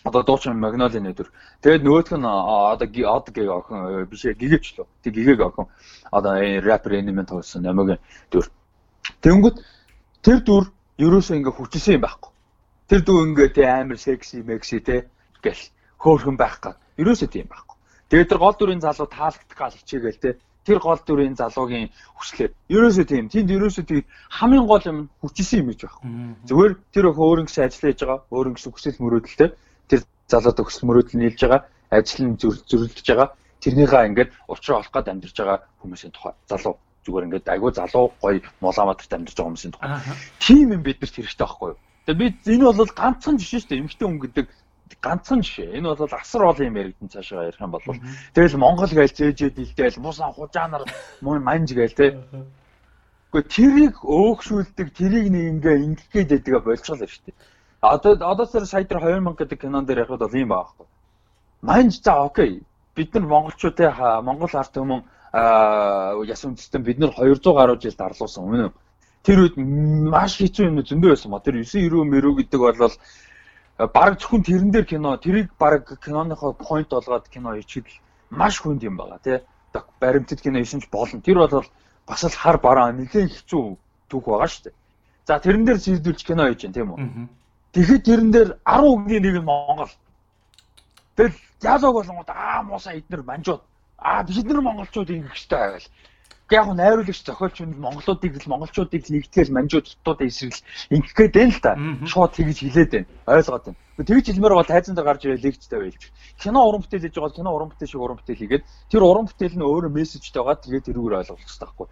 одоо дуучин Magnolia нэдэр. Тэгээд нөгөөх нь одоо од гийг охин э, биш ээ гэгээч лөө. Тэг гэгээг охин одоо рэпер Eminem тоглосон намайг дүр. Тэнгүүд тэр дүр ерөөсөө ингээ хүчсэн юм байхгүй. Тэр дүр ингээ тэ амар секси мекси тэ гэл хөөхөн байх гад. Ерөөсөө тийм байхгүй. Тэгээд тэр гол дүрийн залуу таалагдах гал хичээгээл тэ тэр гол дүрийн залуугийн хүслээр ерөөсөө тийм тэнд ерөөсөө тийм хамгийн гол юм хүчсэн юм гэж байхгүй. Зүгээр тэр өөрөнгөс ажиллаж байгаа өөрөнгөс хүсэл мөрөөдөлтэй залууд өксөл мөрөөдөл нийлж байгаа, ажил нь зөрөлдөж байгаа. Тэрнийхээ ингээд учраа олох гээд амьдарч байгаа хүмүүсийн тухай. Залуу зүгээр ингээд айгүй залуу гоё Улаанбаатарт амьдарч байгаа хүмүүсийн тухай. Тийм юм биднэрт хэрэгтэй байхгүй юу? Тэгээ бид энэ бол ганцхан жишээ шүү дээ. Эмэгтэй хүн гэдэг ганцхан жишээ. Энэ бол асар олон юм яригдсан цаашаа ярих юм бол тэгэл Монгол гээл зээжээ дилдээл мусан хужаанаар манж гээл те. Гэхдээ тэрийг өөгшүүлдэг, тэрийг нэг ингээ ингэх гээд байдаг болчихлоо шүү дээ. Одоо одоо сар сая дээр 2000 гэдэг кинон дээр яхад бол юм баахгүй. Манж за окей. Бид нар монголчуудын монгол арт түмэн яс үндэстэн бид нар 200 гаруй жил дарлуулсан өмнө. Тэр үед маш хэцүү юм зөндөө байсан ба. Тэр 990 мөрөө гэдэг бол баг зөвхөн тэрэн дээр кино, тэрийг баг киноныхоо point болгоод кино ичгэл маш хүнд юм байгаа тий. Баримтат кино ишинч болно. Тэр бол бас л хар бараа нэлээд хэцүү түүх байгаа шүү дээ. За тэрэн дээр зүйдүүлж кино хийж гэн тийм үү? Тэгэхэд тэрэн дээр 10 үгний нэг нь Монгол. Тэгэл диалог болонгод аа муусаа эднэр манжууд аа бид нар монголчууд ингэх хэрэгтэй байвал. Яг нь найруулагч зохиолч нь монголуудыг л монголчуудыг нэгтгэл манжууд тутууд эсрэл ингэх гээд байна л та. Шууд тэгж хэлээд байна. Ойлгоод байна. Тэгж хэлмээр бол тайзан дээр гарч ирээ лекцтэй байлж. Кино уран бүтээл хийж байгаа кино уран бүтээл шиг уран бүтээл хийгээд тэр уран бүтээл нь өөрөө мессежтэй байгаа тэгээд тэрүүгээр ойлгох хэрэгтэй байхгүй.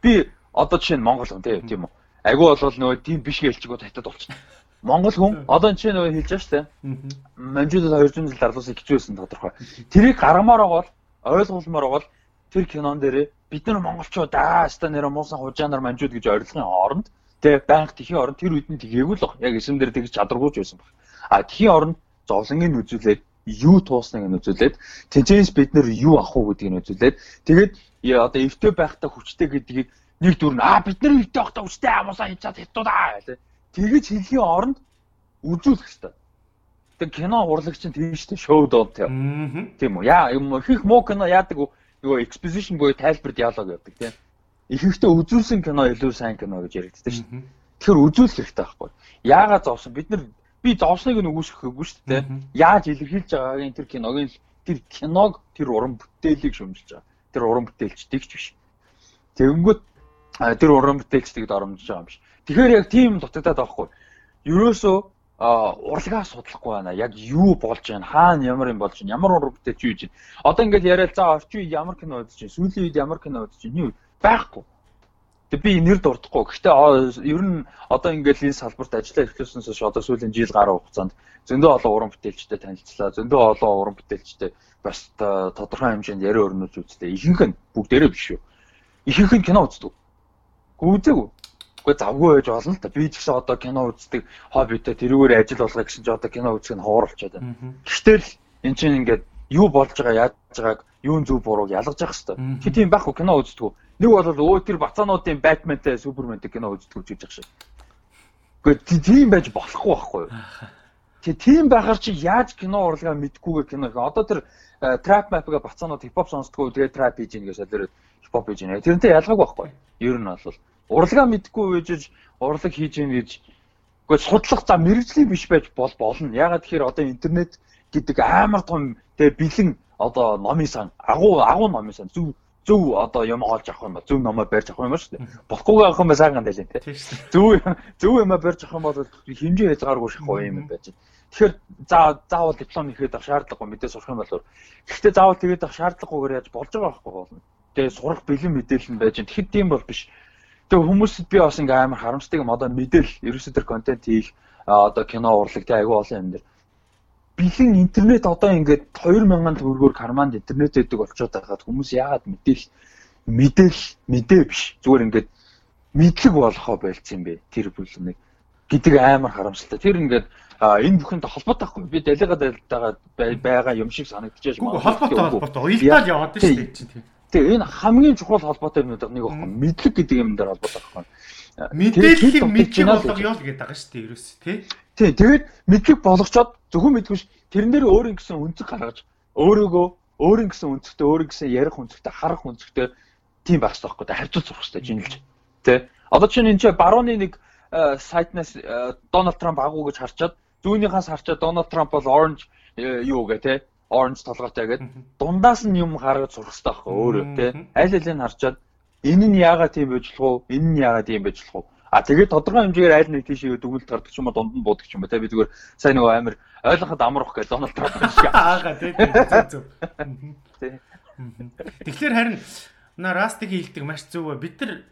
Би одоо жишээ нь монгол хүн тийм үү. Агуу болвол нөгөө тийм биш гэлчгөө татад болчихно. Монгол хүн одоо энэ ч нөгөө хэлж байгаа шүү дээ. Манжуудад 200 жил дарлуулсан хэцүү байсан тодорхой. Тэрийг гаргамаар бол ойлгуулмаар бол тэр кинон дээр бид нар монголчууд аа ста нэр муусан хужаанаар манжууд гэж ойрлохын оронд тэгээ банк тхийн оронд тэр үед нь тгээгүй л баг. Яг эсэм дээр тэгж чадваргүйч байсан баг. А тхийн оронд зовлонгийн үзүүлээд юу туусныг нь үзүүлээд тэнцэнс бид нар юу авах уу гэдгийг нь үзүүлээд тэгээд одоо эвтэй байхдаа хүчтэй гэдгийг нэг дүр нь аа бид нар эвтэй байхдаа хүчтэй амуусаа хийчаад хятадаа гэх тэгэж хэлхийн оронд үзүүлэх хэрэгтэй. Тэг кино урлагч нь тийм дээ шоуд доо тийм үү. Яа юм их муу кино яадаг нөгөө exposition буюу тайлбар диалог явдаг тийм. Их ихтэй үзүүлсэн кино илүү сайн кино гэж яригддаг шүү дээ. Тэгэхээр үзүүлэх хэрэгтэй байхгүй. Яагаад зовсон бид нар би зовсныг нь үгүйсэхгүй шүү дээ. Яаж илэрхийлж байгаагийн тэр киногийн тэр киног тэр уран бүтээлийг шөмжилж байгаа. Тэр уран бүтээлчдийг ч биш. Тэгэнгүүт тэр уран бүтээлчдийг доромжж байгаа юм биш. Тэгэхээр яг тийм дутагдаад байгаа хгүй. Ерөөсөө урлагаа судлахгүй байна. Яг юу болж байна? Хаана ямар юм болж байна? Ямар уран бүтээлч юу гэж. Одоо ингээд яриад за орчин үед ямар кино үзэж байна? Сүүлийн үед ямар кино үзэж байна? Юу байхгүй. Тэг би нэр дурдахгүй. Гэхдээ ер нь одоо ингээд энэ салбарт ажиллаа эхлүүлснээс хойш одоо сүүлийн жил гаруй хугацаанд зөндөө олон уран бүтээлчтэй танилцлаа. Зөндөө олон уран бүтээлчтэй бас тодорхой хэмжээнд яриа өрнөж үзтээ. Ихэнх нь бүгдээрээ биш шүү. Ихэнх нь кино үздэг. Гүзээгүй. Гэхдээ завгүй байж болно л та. Би ч гэсэн одоо кино үздэг хоббитой тэрүүгээр ажил болгоо гэсэн чи одоо кино үзэх нь ховор болчиход байна. Гэхдээ л эн чинь ингээд юу болж байгаа яаж байгааг юун зөв бурууг ялгаж явах хэрэгтэй. Чи тийм байхгүй кино үздэг. Нэг бол өө тэр бацаануудын Batman-тэй Superman-тэй кино үздэг гэж явах шиг. Гэхдээ тийм байж болохгүй байхгүй юу? Тэгээ тийм байхаар чи яаж кино урлагаа мэдгүйгээр кино. Одоо тэр trap map-га бацаанууд хипхоп сонсдгоо тэгээ trap хийж ийн гэж солиороо хипхоп хийж ийн. Тэрнтэй ялгаагүй байхгүй. Ер нь бол урлагаа мэдгүй үежж урлаг хийж ийн гэж Гэхдээ судлах за мэрэгжлийн биш байж бол болно. Ягаад тэгэхээр одоо интернет гэдэг амар том тэгээ бэлэн одоо номын сан агуу агуу номын сан зөв зөв одоо юм олж авах юм бол зөв номоо барьж авах юм ба шүү дээ. Болохгүй авах юм ба сайхан дэлэн тий. Зөв зөв юм барьж авах юм бол хэмжээ хязгааргүй шахах юм байж. Тэгэхээр за заавал диплом нэхэд авах шаардлагагүй мэдээ сурах юм болов. Гэхдээ заавал тэгээд авах шаардлагагүйгээр яаж болж байгаа байхгүй болно. Тэгээ сурах бэлэн мэдээлэл нь байж. Тэгэхэд тийм бол биш. Тэгээ хүмүүсд би бас ингээм амар харамсдаг юм. Одоо мэдээлэл ерөөсөө тэр контент хийх одоо кино урлаг тий аягүй олон юм дээр бэлэн интернет одоо ингээд 2000 төгрөгөөр карманд интернет өгдөг болчиход байхад хүмүүс яагаад мэдээл мэдээл мэдээ биш. Зүгээр ингээд мэдлэг болохоо байлцсан юм бэ? Тэр бүлэнийг гэдэг амар харамсалтай. Тэр ингээд энэ бүхэнтэй холбоотой байхгүй би далигаад байгаа байгаа юм шиг санагдчихэж байна. Холбоотой холбоотой. Уялдаа яваад шүү дээ чинь тийм. Тэгээ энэ хамгийн чухал холбоотой юмнууд нэг байхгүй мэдлэг гэдэг юм дээр холбоотой байхгүй. Мэдээллийг мэдчих болгоё л гэдэг байгаа шүү дээ ерөөс тий. Тий, тэгээд мэдлэг болгочоод зөвхөн мэдгүй ш тэрэн дээр өөрийн гэсэн өнцөг гаргаж өөрийгөө өөрийн гэсэн өнцгтээ өөрийн гэсэн ярих өнцгтээ харах өнцгтээ тийм байх хэрэгтэй байхгүй харьцуулж сурах хэрэгтэй жинэлж. Тэ. Одоо чинь энэ чинь барууны нэг э, сайтнаас Дональд Трамп агуу гэж харчаад зүүнийхээс харчаад Дональд Трамп бол orange э, юу гэ тэ orange толгойтой гэдэг дундаас нь юм гаргаж сурах хэрэгтэй байхгүй өөрөө тэ аль алийг харчаад Энэ нь яагаад тийм болох вэ? Энэ нь яагаад тийм болох вэ? А тэгээд тодорхой хэмжээгээр аль нэг тийшээ дүгнэлт гардаг ч юм уу дунд нь буудаг ч юм уу те би зүгээр сайн нөгөө амир ойлгоход амрах гэж Дональд Трамп шиг. *laughs* Аагаа тий зөв. *laughs* Зөв. Тэгэхээр харин на растигийн хэлдэг маш зөв бид нар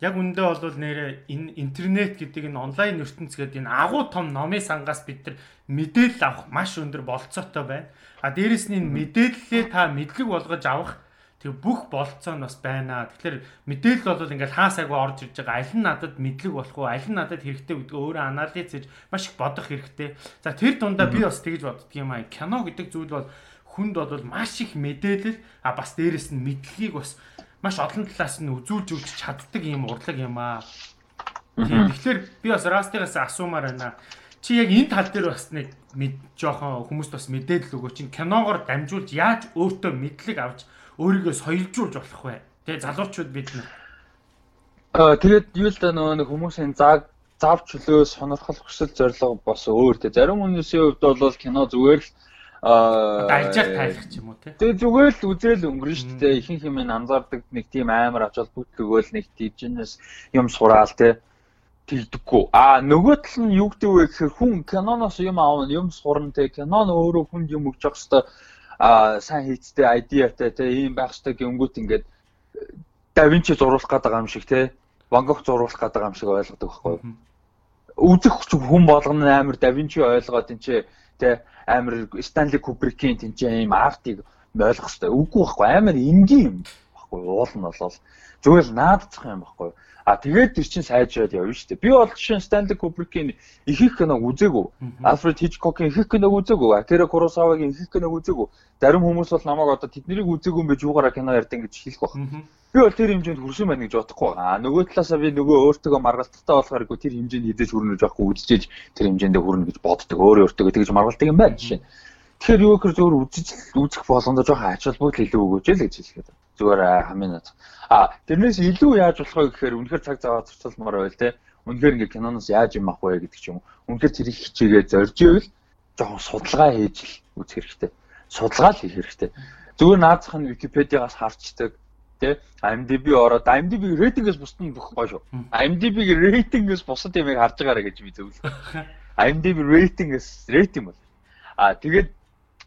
яг үндэ бол нэрэ энэ интернет гэдэг энэ онлайн ертөнц гэдэг энэ агуу том номын сангаас бид нар мэдээлэл авах маш өндөр болцоотой байна. А дээрэс нь энэ мэдээллээ та мэдлэг болгож авах тэг бүх болцоо нь бас байна. Тэгэхээр мэдээлэл бол ингээл хаа сайгүй орж ирж байгаа. Аль нь надад мэдлэг болох уу? Аль нь надад хэрэгтэй гэдгээ өөрөө анализ хийж маш их бодох хэрэгтэй. За тэр дундаа би бас тэгж боддөг юм аа. Кино гэдэг зүйл бол хүнд бол маш их мэдээлэл а бас дээрэс нь мэдлэгийг бас маш олон талаас нь үзүүлж өгч чаддаг юм урлаг юм аа. Тэгэхээр би бас Растигаас асуумаар байна. Чи яг энэ тал дээр бас нэг жоохон хүмүүст бас мэдээлэл өгөөч. Киногоор дамжуулж яаж өөртөө мэдлэг авч өөрийгөө соёлжуулж болох вэ? Тэгээ залуучууд бид нар Аа тэгээд юу л да нөгөө хүмүүсийн зааг зав чөлөө сонирхол хүсэл зорилго бас өөр те. Зарим хүмүүсийн хувьд бол кино зүгээр л аа дайжаар тайлах ч юм уу те. Тэгээ зүгээр л үзэл өнгөрнө шүү дээ. Ихэнх юм анзаардаг нэг тийм амар ач холбогдол өгөөл нэг тийжнээс юм сураал те тэгдэггүй. А нөгөө тал нь юу гэдэг вэ гэхээр хүн киноноос юм аавна, юм сурна те. Кино нь өөрөө хүнд юм өгч явах хэвээр а сайн хийцтэй айдиатай те ийм байх ёстой гингүүт ингээд давинчи зуруулах гэдэг юм шиг те Ван Гог зуруулах гэдэг юм шиг ойлгодог байхгүй юу үзэх хүн болгоно амар давинчи ойлгоод энэ ч те амар Станли Кубрикийн тэнцээ ийм артыг ойлгох хэрэгтэй. Үгүй байхгүй амар энгийн юм байхгүй уул нь болол зүгээр наадцах юм байхгүй А тэгээд тэр чинь сайжраад явна шүү дээ. Би бол жишээ нь Stanley Kubrick-ийн их их киног үзээгүй. Alfred Hitchcock-ийн их их киног үзээгүй. Akira Kurosawa-гийн их их киног үзээгүй. Зарим хүмүүс бол намайг одоо тэднийг үзээгүй юм байж юугаараа кино ярьдаг гэж хэлэх баг. Би бол тэр хэмжээнд хүрсэн байна гэж бодохгүй. А нөгөө талаасаа би нөгөө өөртөө маргалттай болохоор тэр хэмжээнд хідэж хүрнэ гэж байхгүй үзчихэж тэр хэмжээндээ хүрнэ гэж боддог. Өөрөө өөртөө тэгж маргалдаг юм байна жишээ. Тэгэхээр юу гэхээр зөвөр үзэж үзэх болгондоо жоохон ач холбогдол илүү өгөөч л гэж хэлгээд. Зүгээр хамгийн над А тэрнээс илүү яаж болох вэ гэхээр үнэхээр цаг зав зарцуулмаар байл те. Үнэхээр ингээ киноноос яаж юм авах вэ гэдэг ч юм. Үнэхээр тэрийг хичээгээ зорж ивэл жоохон судалгаа хийж л үзэх хэрэгтэй. Судалгаа л хийх хэрэгтэй. Зүгээр наазах нь Википедиагаас харчдаг. Тэ IMDb ороод IMDb рейтингээс бусд нь бүх гоё шүү. IMDb-ийн рейтингээс бусад юмыг харж байгаарэ гэж би зөвлөв. *laughs* IMDb рейтингээс рейтинг бол. А тэгээд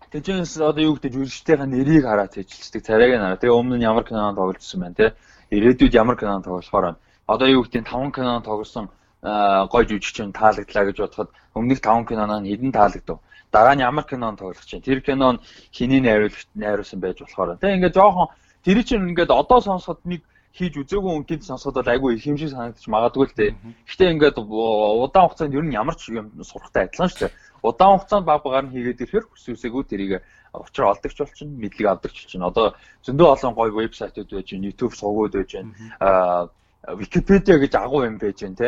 Тэжээс одоо юу гэдэг жүжигчдийн нэрийг хараад хийжилдэг царайг нь хараа. Тэгээ өмнө нь ямар кинонд тоглосон байна те. Ирээдүйд ямар кинонд тоглохоор байна. Одоо юу гэдэг 5 кинонд тоглосон гой жүжигчин таалагдлаа гэж бодоход өмнөх 5 киноноо хэдэн таалагдав. Дараа нь ямар кинонд тоглох чинь. Тэр кинон хэний найруулагч найруулсан байж болохоор. Тэгээ ингээд жоохон Тэр чинь ингээд одоо сонсоход нэг хийж үзээгүй үнтэнд сонсоход бол айгүй их шиг санагдаж магадгүй л дээ. Гэхдээ ингээд удаан хугацаанд ер нь ямар ч юм сурахтай адилхан шүү дээ. Удаан хугацаанд баг багаар нь хийгээд ирэхээр хүсвэсээгүү тэрийг учраа олдогч болчихно, мэдлэг авдагч болчихно. Одоо зөндөө олон гоё вебсайтууд байж байна, YouTube сувгууд байж байна. Аа Википедиа гэж агуу юм байж байна те.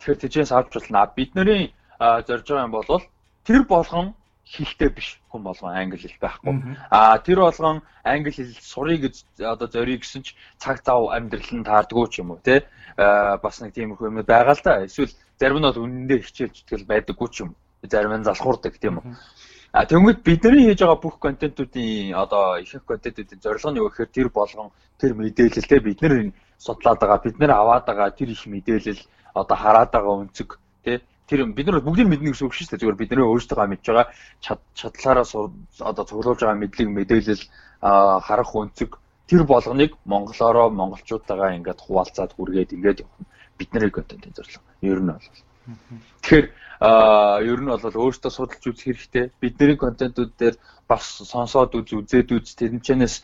Тэгэхээр тийчээс авч болно. Бид нарын зорж байгаа юм бол тэр болгон хэлтэй биш хүн болгон англи хэл байхгүй. Аа тэр болгон англи хэл сурыг гэж одоо зориг гэсэн ч цаг зав амьдрал нь таардгүй ч юм уу те. Аа бас нэг тийм их юм байгаа л да. Эсвэл зарим нь бол үнэндээ хичээлж тэгэл байдаггүй ч юм. Зарим нь залхуурдаг тийм үү. А тэгвэл бидний хийж байгаа бүх контентуудын одоо ихэнх контентуудын зорилго нь юу гэхээр тэр болгон тэр мэдээлэлтэй бид нэр судлаад байгаа бид нэр аваад байгаа тэр их мэдээлэл одоо хараад байгаа өнцөг тий тэр бид нар бүгдийг мэднэ гэсэн үг шүү дээ. Зүгээр бид нэр өөрсдөө мэдж байгаа чадлаараа одоо цуглуулж байгаа мэдлэг мэдээлэл харах өнцөг тэр болгоныг монголоороо монголчуудаагаа ингээд хуваалцаад хүргээд ингээд явах бидний контентын зорилго. Ер нь бол. Тэгэхээр ер нь бол өөртөө судалж үзэх хэрэгтэй. Бидний контентууд дээр бас сонсоод үз үзээд үз тэнчэнэс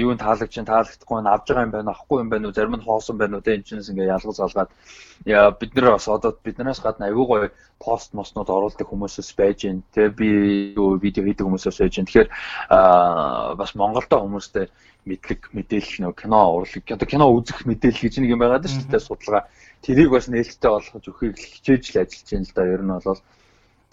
юу н таалагч таалагдахгүй нь авж байгаа юм байна ахгүй юм байна уу зарим нь хоосон байна уу тэ энэчнээс ингээ ялгаж залгаад. Бид нар бас одоо биднээс гадна аюу гой пост моснууд оруулдаг хүмүүсээс байж гин тэ би юу видео хийдэг хүмүүсээс байж гин тэгэхээр бас Монголдо хүмүүстэй мэдлэг мэдээлэл нөө кино урлаг одоо кино үзэх мэдээлэл гэж нэг юм байгаад шүү дээ судалгаа. Тэрийг бас нээлттэй болгож өгөхийг хичээж л ажиллаж байна л да. Ер нь бол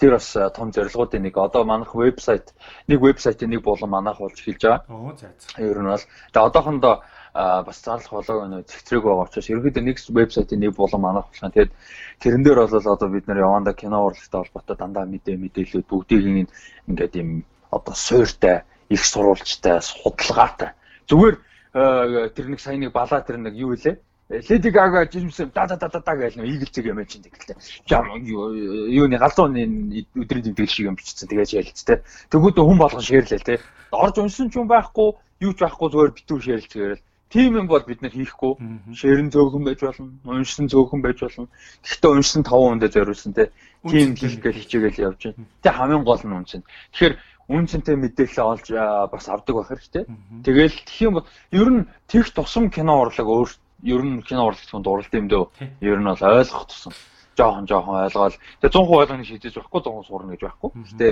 тэр бас том зорилгоудын нэг одоо манайх вебсайт нэг вебсайтын нэг болон манайх болж эхэлж байгаа. Оо за за. Ер нь бол тэгээ одоохондоо бас зарлах болоог нөө цэгцрэг байгаа учраас ерөнхийдөө нэг вебсайтын нэг болон манайх болох. Тэгээд тэрэн дээр бол одоо бид нар яванда кино урлагтай холбоотой дандаа мэдээ мэдээлэлүүд бүгдийг ингээд юм одоо суйртай их сурвалжтай судалгаатай Зүгээр э, тэр нэг сайн нэг балаа тэр нэг юу вэ? Леди Гага жимсэн да да да да да гэж нэг игэлцэг юм чинь тэгэл. Жам юуны галзууны өдрийн тэмдэглэл шиг юм бичсэн тэгэж ялц те. Тэгвэл хүн болгон шеэрлээ те. Орж унсан ч юм байхгүй, юу ч байхгүй зүгээр битүү шеэрлж гэрэл. Тим юм бол бид нар хийхгүй. Шеэрэн зөөхөн байж болно, уншсан зөөхөн байж болно. Гэхдээ уншсан 5 хүндээ зориулсан те. Тим хийх гэж хичээгээл явж байна. Тэ хамгийн гол нь уншин. Тэгэхээр үн цэнтэй мэдээлэл олж бас авдаг байх хэрэгтэй. Тэгэл юм ер нь тэгш тусам кино урлаг өөр ер нь кино урлагт хүнд уралт юм дөө. Ер нь бол ойлгох тусам жоохон жоохон ойлгоол. Тэгээ 100% ойлгоно шийдэж байхгүй 100% сурна гэж байхгүй. Гэтэ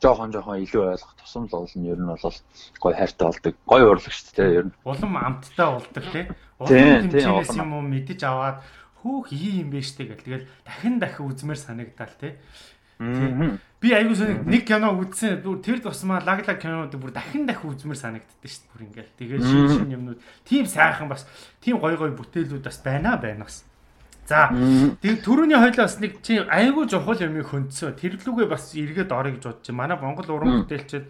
жоохон жоохон илүү ойлгох тусам л болно. Ер нь бол гой хайртай болдог. Гой урлаг шүү дээ ер нь. Улам амттай болдог тий. Улам хэмжээс юм уу мэдэж аваад хөөх ий юм бэ штэ гэл. Тэгэл дахин дахин үзмээр санагдал тий. Би аягүй сони нэг кино үзсэн. Тэр тусмаа лаглаг кинонууд бүр дахин дахин үзмээр санагддаг шүү дээ. Бүр ингээл. Тэгээд шин шин юмнууд тийм сайхан бас тийм гой гой бүтээлүүд бас байна байна бас. За тэгээд төрөний хойлоо бас нэг чи аягүй жухал юмыг хөндсөн. Тэрлүүгээ бас эргээд орё гэж бодож байна. Манай Монгол уран бүтээлчид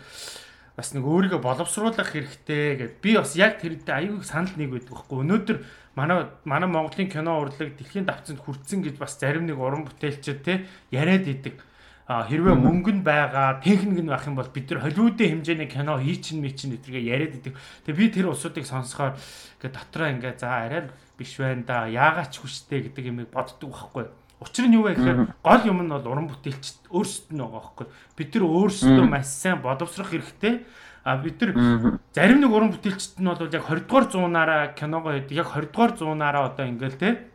бас нэг өөрийгөө боловсруулах хэрэгтэй гэд би бас яг тэрнтэй аягүй санал нэг байдаг байхгүй. Өнөөдөр манай манай Монголын кино урлаг дэлхийн давцанд хүрсэн гэж бас зарим нэг уран бүтээлчид те яриад идэг хэрвээ мөнгө нь байгаа, техник нь байх юм бол бид нар Холливуудын хэмжээний кино хийчин мэчин гэдгээ яриад идэг. Тэгээ би тэр усуудыг сонсохоор ингээ дотроо ингээ за арай биш байна да. Яагаад ч хүчтэй гэдэг юм боддог байхгүй. Учир нь юу вэ гэхээр гол юм нь бол уран бүтээлч өөрсдөд нь байгаа байхгүй. Бид нар өөрсдөө маш сайн бодовсрох хэрэгтэй. А бид нар зарим нэг уран бүтээлчд нь бол яг 20 дугаар зуунаараа киногоо хийдэг. Яг 20 дугаар зуунаараа одоо ингээл те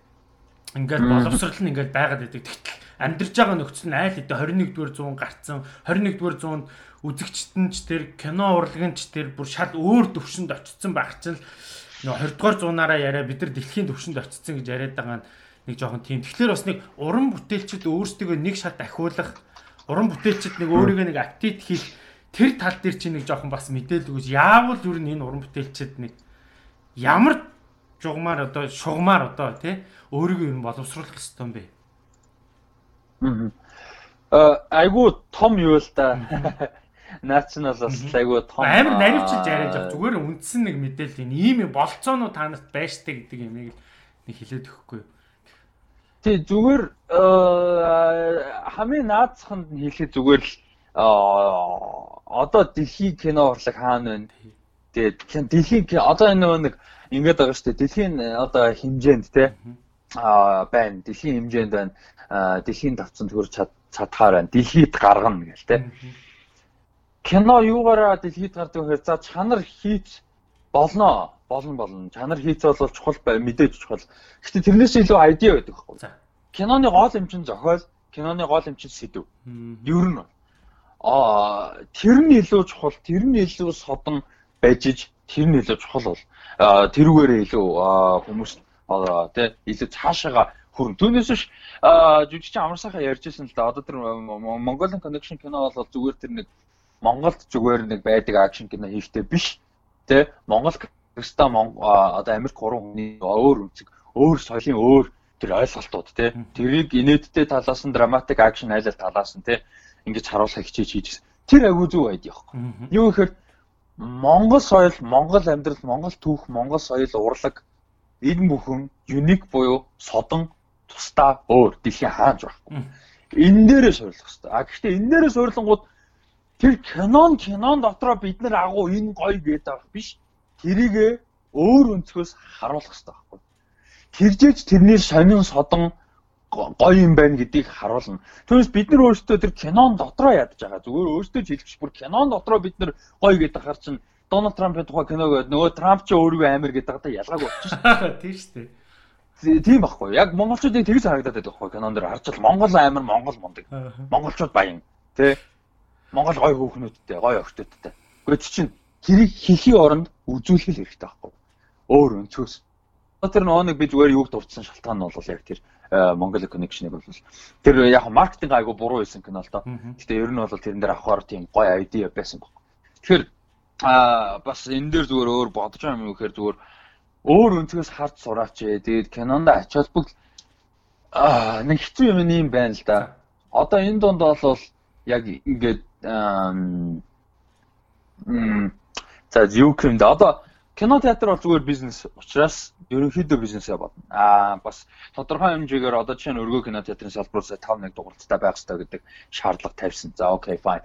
ингээл боловсрал нь ингээл байгаад байдаг. Тэгтэл амьдарч байгаа нөхцөл нь айл хэдэ 21-р зуун гарцсан 21-р зуунд үзэгчт нь ч тэр кино урлагч тэр бүр шал өөр төвшөнд очсон байх чинь нөө 20-р зуунаараа яриа бид нар дэлхийн төвшөнд очсон гэж яриад байгаа нэг жоохон тийм. Тэгэхээр бас нэг уран бүтээлчд өөрсдөө нэг шат ахиулах уран бүтээлчд нэг өөрийгөө нэг апдейт хийх тэр тал дээр чинь нэг жоохон бас мэдээлэл өгөөж яавал юу энэ уран бүтээлчд нэг ямар жугмаар одоо шугмаар одоо тий өөрийгөө юм боловсруулах хэрэгтэй юм бэ? Аа айгуу том юу л да. наач нь бол бас айгүй том амар наривчилж яриад яг зүгээр үндсэн нэг мэдээлэл энэ ийм болцоонууд та нарт байштай гэдэг юмыг нэг хэлээд өгөхгүй. Тий зүгээр хамгийн наацханд нь хэлэхэд зүгээр л одоо дэлхийн кино урлаг хаана байна? Тэгээд дэлхийн одоо энэ нэг ингээд байгаа шүү дээ. Дэлхийн одоо хэмжээнд те а байна. Дэлхийн хэмжээнд байна. Дэлхийн давцанд хүрч чадхаар байна. Дэлхийд гаргана гэл те. Кино юугаараа дэлхийд гардаг вэ? За чанар хийц болно. Болно болно. Чанар хийц бол чухал бай мэдээж чухал. Гэхдээ тэрнээс илүү айдиа байдаг байхгүй. Киноны гол юм чинь зохиол, киноны гол юм чинь сэдв. Ер нь а тэр нь илүү чухал, тэр нь илүү содон байж иж тэр нь илүү чухал бол тэрүүгээрээ илүү хүмүүс тий илүү цаашаага хүрэн. Түүнээс биш жүжигчин амар сайхан ярьжсэн л да. Одоо тэр Mongolian Connection кино бол зүгээр тэр нэг Монголд зүгээр нэг байдаг акшн кино хийхтэй биш. Тэ Монгол Кста одоо Америк гурван хүний өөр үнцэг, өөр соёлын өөр тэр ойлголтууд тий. Тэрийг инээдтэй талаас нь драматик акшн айлал талаас нь тий ингэж харуулах хичээж хийж тэр агүй зүг байд яахгүй. Юу гэхээр Монгол соёл, Монгол амьдрал, Монгол түүх, Монгол соёл урлаг энэ бүхэн юник буюу содон тусдаа өөр дэлхийн хааж байхгүй. Энэ дээрээ суйрлах хэрэгтэй. А гэхдээ энэ дээрээ суйрлангууд тэр кинон кинон дотроо бид нар агуу энэ гоё гэдэг байх биш. Тэрийгэ өөр өнцгөөс харуулах хэрэгтэй байхгүй. Тэржээч тэрний сонин содон гоё юм байна гэдгийг харуулна. Түүнээс бид нар өөрсдөө тэр кинон дотроо ядж байгаа. Зүгээр өөрсдөө ч хэлчих бүр кинон дотроо бид нар гоё гэдэг хар чинь Дональд Трампын тухай киног нөгөө Трамп ч өөрийгөө амар гэдэг та ялгааг болчих шүү. *laughs* Тийм шүү дээ. Тийм байхгүй. Яг монголчуудыг тэгс харагдаад байдаг байхгүй кинон дэр харж бол Монгол амар Монгол мундаг. Монголчууд баян. Тэ? Монгол гоё хөөхнүүдтэй, гоё охтуудтай. Гэхдээ чинь тэрийг хийхий оронд үзүүлэх хэрэгтэй байхгүй. Өөр өнцгөөс. Тэр нөгөө нэг би зүгээр юуг дурдсан шалтгаан нь бол яг тэр Монгол connection-ыг бол тэр яг маркетинг айгу буруу байсан кино л доо. Гэтэ ер нь бол тэрэн дээр авахар тийм гоё idea байсан баг. Тэгэхээр а бас энэ дээр зүгээр өөр бодож байгаа юм гэхээр зүгээр өөр өнцгөөс харж сураач ээ. Тэгээд кинонд ач холбогдол аа нэг хэцүү юм юм байна л да. Одоо энэ донд бол яг ингээд м за юу юм да. Одоо кино театр бол зүгээр бизнес учраас ерөнхийдөө бизнесээ бодно. Аа бас тодорхой хэмжээгээр одоо жишээ нь өргөө кино театрын салбараас 5 нэг дугуйлттай байх хэрэгтэй гэдэг шаардлага тавьсан. За окей fine.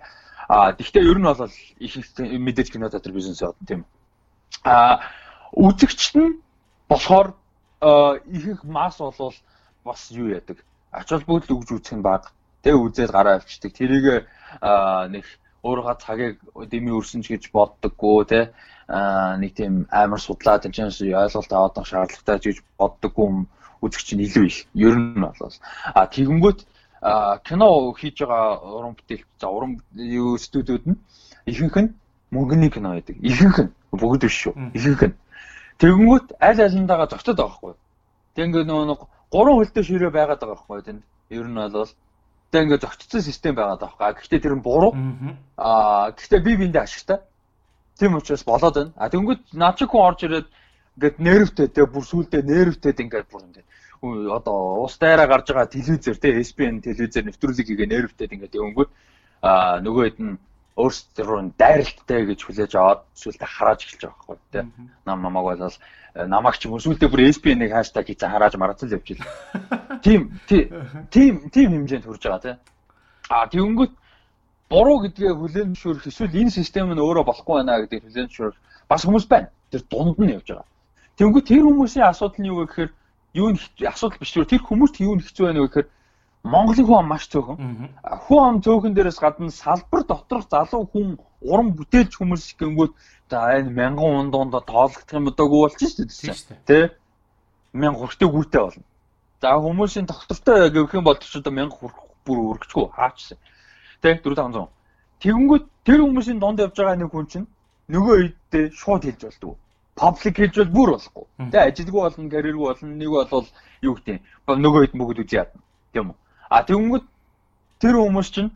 Аа тэгвэл ер нь бол их мэдээж кино театр бизнесээ бодно тийм. Аа үзэгчт нь болохоор их их масс болвол бас юу яадаг. Ач холбогдол өгж үзэх нь баг. Тэ үзээд гараа авчдаг. Тэрийг нэг өөрийнхөө цагийг дэмий өрсөн ч гэж боддоггүй те нэг тийм амар судлаад энэ ч ойлголт аваад шаардлагатай гэж боддоггүй үзэгч нь илүү их. Ер нь бол а тэгэнгүүт кино хийж байгаа уран бүтээл за уран юу студиуд нь ихэнх нь мөнгөний кино байдаг. Ихэнх нь бүгд биш шүү. Ихэнх нь. Тэгэнгүүт аль алиндаага зочдод байгаа хгүй. Тэг ингээ нөгөө гурван хөлтэй ширээ байгаад байгаа хгүй тэнд. Ер нь бол Гэхдээ ингээд зөгцсөн систем байгаад байгаа. Гэхдээ тэр нь буруу. Аа гэхдээ би биэндээ ашигтай. Тийм учраас болоод байна. А тэнгууд наад чи хүн орж ирээд ингээд нервтэй те бүр сүулдэ нервтэй ингээд бүр ингээд одоо уус дайраа гарч байгаа телевизээр те SPN телевизээр нэвтрүүлэг хийгээ нервтэй ингээд өнгөт а нөгөө хэд нь өөрсдөө дайралттай гэж хүлээж аваад сүултээ харааж эхэлж байгаа байхгүй те нам намааг бол намайг ч юм уу сүултээ бүр SPN-ыг хаштаг хийцэн харааж марацсан л явж ийлээ. *laughs* Тим тим тим хэмжээнд хүрж байгаа тий. А тэгэнгүүт буруу гэдгээ хүлээн зөвшөөрөх эсвэл энэ систем нь өөрөө болохгүй байна гэдгийг хүлээн зөвшөөрөх бас хүмүүс байна. Тэр дунд нь явж байгаа. Тэгэнгүүт тэр хүмүүсийн асуудал нь юу вэ гэхээр юу нь асуудал биш тэр хүмүүст юу нь хэцүү байна вэ гэхээр Монголын хүн маш цөөхөн. Хүн ам цөөхөн дээрээс гадна салбар доторх залуу хүн уран бүтээлч хүмүүс гингүүд За энэ мянган ундуунд тоологдох юм удаагүй болчих шүү дээ. Тэ? Мянга хүртээ гүйтэй болно. За хүмүүсийн доктортой гэх юм бол ч одоо мянга хүрэх бүр өргөчгүй хаач. Тэ 4500. Тэгэнгүүт тэр хүмүүсийн донд явж байгаа нэг хүн чинь нөгөө үедээ шууд хэлж болдгоо. Паблик хэлж бол бүр болохгүй. Тэ ажилгүй болно, карьергүй болно. Нэг бол юу гэдэг нөгөө үед мөгөд үзье ядна. Тийм үү? А тэгэнгүүт тэр хүмүүс чинь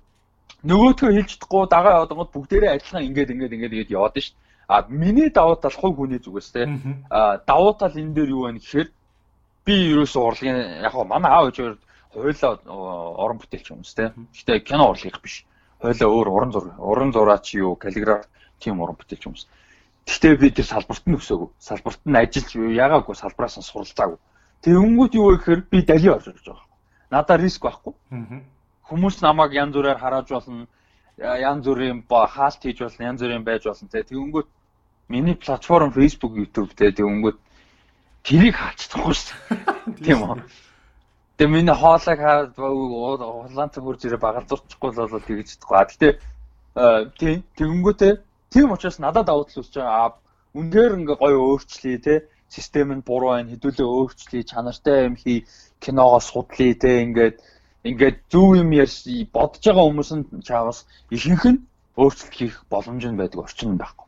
нөгөөтгөө хэлж чадахгүй дагаа яваад бүгдээрээ адилхан ингээд ингээд ингээд тэгээд яваад дээ. А миний давуу тал хувь хүний зүгээс те. А давуу тал энэ дээр юу вэ гэхээр би ерөөсөө урлагийн яг хаа манай аав ээж хоёулаа орон бүтээлч хүмүүс те. Гэтэ кино урлагийнх биш. хойлоо өөр уран зур уран зураач юу каллиграф тийм уран бүтээлч хүмүүс. Гэхдээ би тэр салбарт нь өсөөгүй. Салбарт нь ажиллаж яагаагүй салбараас нь суралцаагүй. Тэгэнгүүт юу вэ гэхээр би дали орж байгаа. Надаа риск байхгүй. Хүмүүс намайг янз бүрээр харааж болно. Янз бүрийн хаалт хийж болно, янз бүрийн байж болно. Тэгэнгүүт миний платформ Facebook, YouTube тэгэнгүүт тэрийг хаалцдаггүй шүү дээ. *laughs* Тийм үү? Тэгээ миний хоолойг хаад улаан цэвэр зэрэг багалзуурчихгүй л болоо тэгж чадахгүй. А гэтээ тийм тэгэнгүүтээ тийм учраас надад давуу тал үүсэж байгаа. Үнээр ингээ гоё өөрчлөе те. Систем нь буруу байна. Хэдүүлээ өөрчлөе. Чанартай юм хий. Киногоо судлаа те. Ингээд ингээд зөв юм ярьж бодож байгаа хүмүүс нь чаавас ихэнх нь өөрчлөлт хийх боломж нь байдаг орчин байхгүй.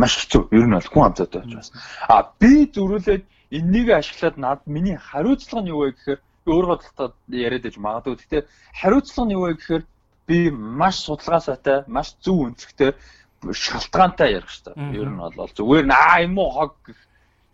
Маш хэцүү. Ер нь бол хүн амзаатай байж байна а би зөрүүлээд энэнийг ашиглаад над миний хариуцлага нь юу вэ гэхээр өөр бодлоготой яриад иж магадгүй. Гэхдээ хариуцлага нь юу вэ гэхээр би маш судалгаа сайтай, маш зөв өнцгтэй шалтгаантай ярих хэрэгтэй. Ер нь бол зүгээр наа юм уу хог гэх.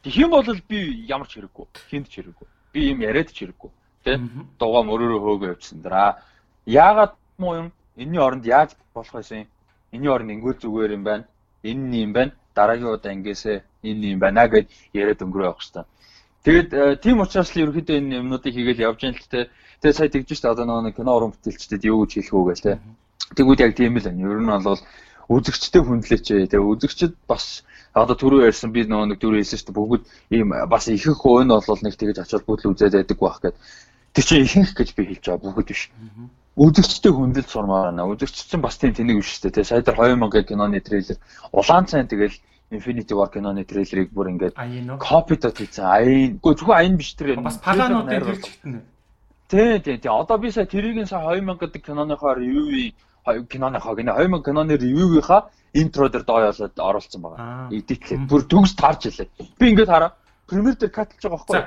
Тэгэх юм бол би ямар ч хэрэггүй. Хинд ч хэрэггүй. Би юм яриад ч хэрэггүй. Тэ? Дугаа мөрөөрөө хөөгөө явчихсан даа. Яагаад муу юм? Энийний оронд яаж болох байсан юм? Энийний оронд ингүүл зүгээр юм байна. Энэ юм байна дараагийн удаа ингэсээ энэ юм байна гэд яриад өнгөрөө явах хэвээр. Тэгээд э, тийм учраас л ерөөхдөө энэ юмнуудыг хийгээл явж байгаа л тэ. Тэгээд сая тэгж шүү дээ одоо нэг кино уран бүтээлчдэд юу гэж хэлэх үү гээл тэ. Тэгвэл яг тийм л байна. Ер нь бол үзэгчтэй хүндлээч. Тэгээд үзэгчд бас одоо түрүү ярьсан би нөгөө нэг түрүү хэлсэн шүү дээ бүгд ийм бас ихэнх хувь нь бол нэг тэгж ачаал бүдэл үзээд байдаг байх гэд. Тэр чинь ихэнх гэж би хэлж байгаа бүгд биш. Үзэгчтэй хүндэлж сурмаар байна. Үзэгч чинь бас тийм тэнэг биш шүү дээ. Сая дээр 2000 киноны трейлер улаан цайн тэгэл Infinity War киноны трейлерыг бүр ингээд копидод хийсэн. Аян. Үгүй зөвхөн аян биш тэр. Бас палануудын тэр чигтэн. Тий, тий, тий. Одоо би сая тэрийг сая 2000 гэдэг киноныхоо ревю киноныхоо гинэ 2000 киноны ревюгийнхаа интро дээр дооёолоод оруулсан байгаа. Эдитлээ. Бүр төгс таарч илээ. Би ингээд хараа. Премьер дээр катлж байгаа байхгүй.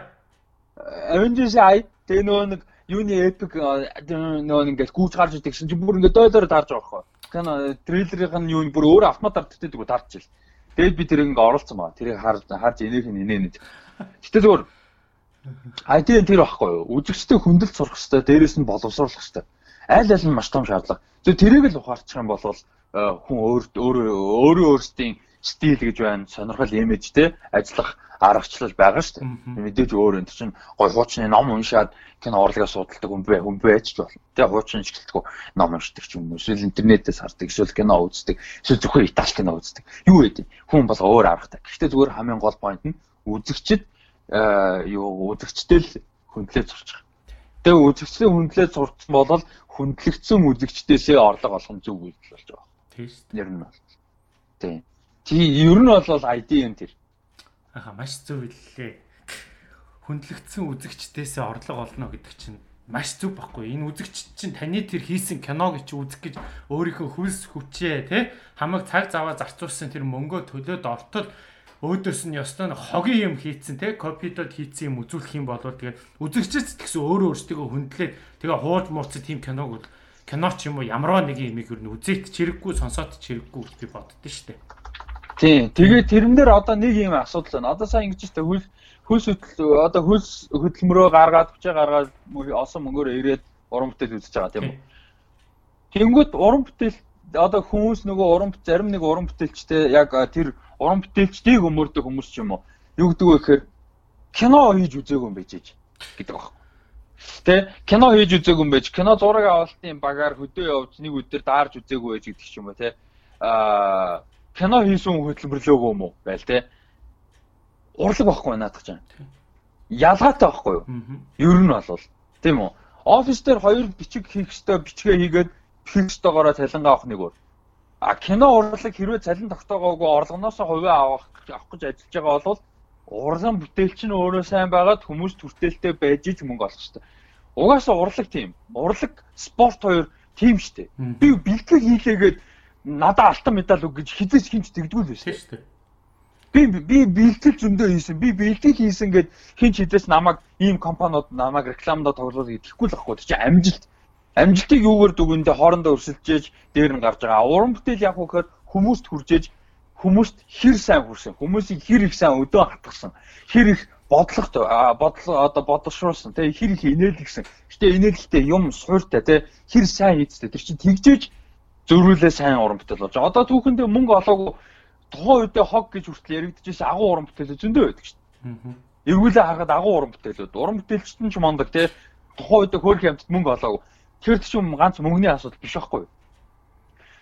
Avengers ай тэгээ нөгөө нэг юуны epic нөгөө ингээд гүйж гарч идэг шин бүр ингээд дооёолоор таарж байгаа байхгүй. Кино трейлерийн юу бүр өөр автомат арддаг таарч ил. Тэгээд би тэрийг ингээ оруулсан байгаа. Тэрийг харж харж энийх нь инээнэ. Гэтэ зөвөр IT-ийн тэр байхгүй юу? Үзэгчтэй хөндлөлт сурах хэрэгтэй, дээрэс нь боловсруулах хэрэгтэй. Аль аль нь маш том шаардлага. Зөв тэрийг л ухаарчих юм бол э, хүн өөр өөрөө өөрсдийн стил гэж байна, сонирхол имиж те ажиллах аргачлал байгаа шүү дээ. Мэдээж өөр энэ чинь гой хуучны ном уншаад кино урлагаа судалдаг хүн бай хүн байж ч болно. Тэгээ хуучин шгэлтгүү ном уншдаг ч юм уу. Эсвэл интернетээс хардаг, эсвэл кино үздэг, эсвэл зөвхөн итали кино үздэг. Юу гэдэг хүн бол өөр аргатай. Гэхдээ зүгээр хамгийн гол point нь үзэгчд юу үзэгчтэй л хөндлөө зурчих. Тэгээ үзэгчтэй хөндлөө зурцсан бол хөндлөгдсөн үзэгчдээсээ орлого олох нь зөв үйлдэл болж байгаа. Тийм шүү дээ. Ер нь бол. Тийм. Тийм ер нь бол ID юм тэр. Аха маш зөв хэллээ. Хүндлэгдсэн үзэгчдээс орлого олно гэдэг чинь маш зөв байхгүй. Энэ үзэгч чинь таны тэр хийсэн киног чи үзэх гэж өөрийнхөө хөлс хүчээ те хамаг цаг заваа зарцуулсан тэр мөнгөө төлөөд ортол өөдөөс нь ёстой нэг хогийн юм хийцэн те копидод хийцэн юм үзүүлэх юм бол тэгээд үзэгчдэд тэгсэн өөрөө өөрсдөө хүндлээд тэгээ хууж мууцсан тийм киног кино ч юм уу ямарваа нэг юм их юу үзээд чирэггүй сонсоод чирэггүй би боддоо штэ. Тийм. Тэгээд тэрэн дээр одоо нэг юм асуудал байна. Одоо сайн ингэж та хөл хөлс хөдөл одоо хөлс хөдөлмөрөө гаргаад хүчээ гаргаад олсон мөнгөөр ирээд уран бүтээл үзэж байгаа тийм үү? Тэнгүүд уран бүтээл одоо хүмүүс нөгөө уран зарим нэг уран бүтээлчтэй яг тэр уран бүтээлчдийг өмөрдөг хүмүүс ч юм уу юу гэдэг вэ гэхээр кино хийж үзээгүй юм байж гэдэг баг. Тэ кино хийж үзээгүй юм байж кино зураг авалтын багаар хөдөө явж нэг өдөр даарж үзээгүй байж гэдэг ч юм уу тэ аа кино хийсэн хүн хөдөлмөрлөөгүй юм уу байл те. Урлаг байхгүй наадах чинь. Ялгаатай байхгүй юу? Ер нь бол тийм үү? Офис дээр хоёр бичиг хийх ёстой бичгээ хийгээд хийх ёстойгоороо цалин авах нэг өөр. А кино урлаг хэрвээ цалин тогтоогоогүй орлогоноос хувиа авах авах гэж ажиллаж байгаа бол урлан бүтээлч нь өөрөө сайн байгаад хүмүүс түртээлтэй байж иж мөнгө олох хэрэгтэй. Угаасаа урлаг тийм. Урлаг спорт хоёр тийм штэ. Би бэлтгэл хийлээгээд надад алтан медаль үг гэж хизээч хинч тэгдгүүл тийм шүү дээ. Би би бэлтгэл зөндөө хийсэн. Би бэлтгэл хийсэн гэд хинч хизээс намайг ийм компаниуд намайг рекламадаа тоглуулах идэхгүй л ахгүй. Чи амжилт. Амжилтыг юугаар дүгэндээ хоорондоо өрсөлдөж дээр нь гарч байгаа. Уран бүтээл яг хөөхөр хүмүүст хүрчээж хүмүүст хэр сайн хүрсэн. Хүмүүсийг хэр их сайн өдөө хатгсан. Хэр их бодлогот бодлого одоо бодлошруулсан. Тэ хэр их инээлгсэн. Гэтэ инээлэлтэй юм сууртай тэ хэр сайн хийцтэй. Тэр чинь тэгжээж зөрүүлээ сайн уран бүтээл болж. Одоо түүхэндээ мөнгө олоогүй тухайн үедээ хог гэж хүртэл яригдчихсэн агуу уран бүтээлүүд зөндөө байдаг шүү дээ. Эргүүлээ харахад агуу уран бүтээлүүд. Уран бүтээлчт нь ч мондог тий. Тухайн үедээ хөөрх юмд мөнгө олоогүй. Тэр чинь ганц мөнгөний асуудал биш байхгүй юу?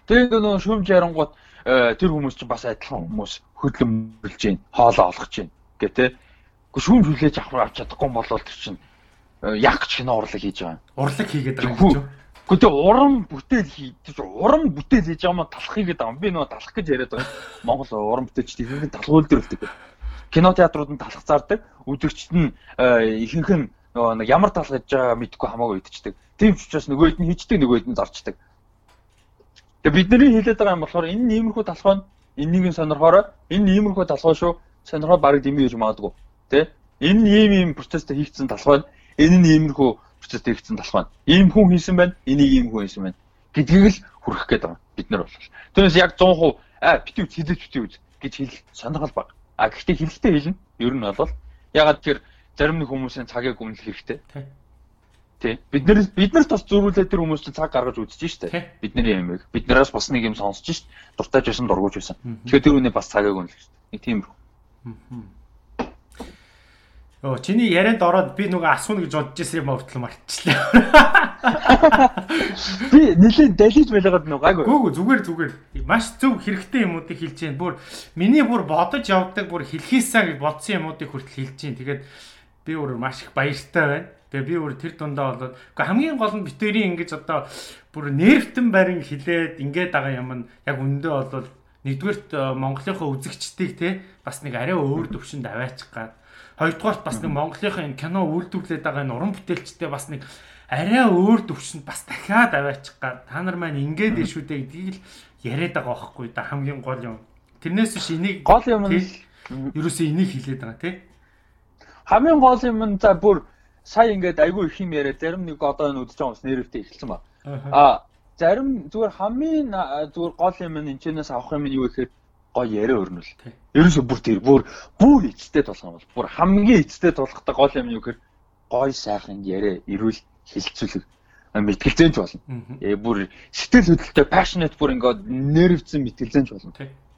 Тэгээд нөгөө шүүмж ярангууд э, тэр хүмүүс чинь бас адилхан хүмүүс хөдлөмөрлж гин, хоолоо олгож гин гэ тэ. Гэхдээ шүүмж хүлээж авах авч чадахгүй бол тэр чинь э, яг ч кино урлаг хийж байгаа. Урлаг хийгээд байгаа юм чинь. Гэхдээ уран бүтээл хийж уран бүтээл хийж байгаа маа талах хийгээд байгаа. Би нөгөө талах гэж яриад байгаа. Монгол уран бүтээлчд ихэнх нь талхуул дээр үлддэг. Кино театрууд нь талах зардаг. Үзэгчд нь э, ихэнх нь нөгөө ямар талах хийж байгаа мэдгүй хамаагүй идчихдэг. Тийм ч учраас нөгөөд нь хийждэг нөгөөд нь зарчдаг. Тэгээ бидний хэлээд байгаа юм болохоор энэ иймэрхүү талах нь энэнийг сонирхоорой. Энэ иймэрхүү талах шүү. Сонирхоо барыг дэмий гэж магадгүй. Тэ? Энэ ийм ийм процесстэй хийгдсэн талах нь энэ нь иймэрхүү процесс хэрэгцсэн талах байна. Ийм хүн хийсэн байна, энийг ийм хүн хийсэн байна гэдгийг л хүрэх гээд байгаа бид нар бол. Тэрнээс яг 100% а битүү хэлж битүү гэж хэл сонирхол баг. А гэхдээ хэлэлтэй хэлнэ. Ер нь бол ягаад тэр зарим нэг хүмүүсийн цагийг өмнөх хэрэгтэй. Тий. Бид нар бид нарт бас зөрүүлээ тэр хүмүүс чинь цаг гаргаж үзэж штэ. Бидний ямиг. Биднээс бас нэг юм сонсож штт. Дуртайж байсан, дургуйж байсан. Тэгэхээр тэр үний бас цагийг үнэлэх штэ. Нэг тийм. Йоо, чиний ярианд ороод би нөгөө асууна гэж бодож ирсэн юм өвтөл марчихлаа. *laughs* Би нэлээд далиж байлгаад нөгөө гайгүй. Гүг зүгээр зүгээр. Маш зөв хэрэгтэй юмуудыг хэлж जैन. Бүр миний бүр бодож явдаг бүр хэлхийсаа гэж бодсон юмуудыг хүртэл хэлж जैन. Тэгээд би өөр маш их баяртай байна. Тэгээ би өөр тэр дундаа болоод үгүй хамгийн гол нь битэрийн ингэж одоо бүр нервтэн барин хилээд ингээд байгаа юм нь яг үндэ болоод нэгдүгээрт э, Монголынхаа үзэгчдийг те бас нэг арай өөр төвшөнд аваачих гад Хоёрдугаарт бас нэг Монголынхаа энэ кино үйлдвэрлээд байгаа энэ уран бүтээлчтэй бас нэг арай өөр төвшөнд бас дахиад аваачих гад та нар маань ингээд иршүү дээ гэдгийг л яриад байгаа байхгүй да хамгийн гол юм. Тэрнээс биш энийг гол юм нь ерөөсөө энийг хэлээд байгаа тий. Хамгийн гол юм нь за бүр сая ингээд айгүй их юм яриад зарим нэг одоо энэ үдчихэж байгаа хүмүүс нэрвтэй эхэлсэн ба. А зарим зүгээр хамгийн зүгээр гол юм нь энэчнээс авах юм нь юу гэхээр гоё яриа өрнөл. Ерөөсө бүр тэр бүр бүр эцтэй болох юм бол бүр хамгийн эцтэй болохтой гол юм юу гэхээр гоё сайхан яриа эрүүл хилцүүлэг мэтгэлзэнч болно. Ээ бүр сэтгэл хөдлөлтөй passionate бүр ингээд нервцэн мэтгэлзэнч болно.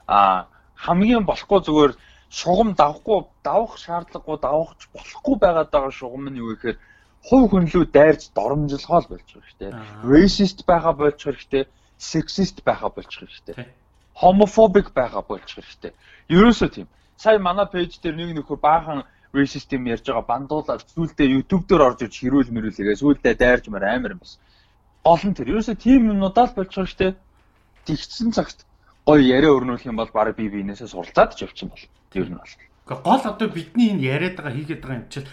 Аа хамгийн болохгүй зүгээр шугам давхгүй давах шаардлагагүй давахч болохгүй байгаад байгаа шугам нь юу гэхээр хувь хүнлүү дайрч доромжлохоо болж байгаа хэрэгтэй. Racist байгаа болж хэрэгтэй. Sexist байгаа болж хэрэгтэй homophobic байгаа болчих хэрэгтэй. Ерөөсөө тийм. Сая манай пэйж дээр нэг нөхөр баахан racist юм ярьж байгаа бандуулаад зүйлдээ YouTube дээр орж иж хэрүүл мөрүүлээгээ сүулдэ дайрж мар амар юм бас. Гол нь тэр. Ерөөсөө тийм юмнуудаа л болчих хэрэгтэй. Тэгсэн цагт гоё яриа өрнүүлэх юм бол баг би биенээсээ суралцаад ч явчих юм Тэр нь бол. Гэхдээ гол одоо бидний энэ яриад байгаа хийгээд байгаа юм чил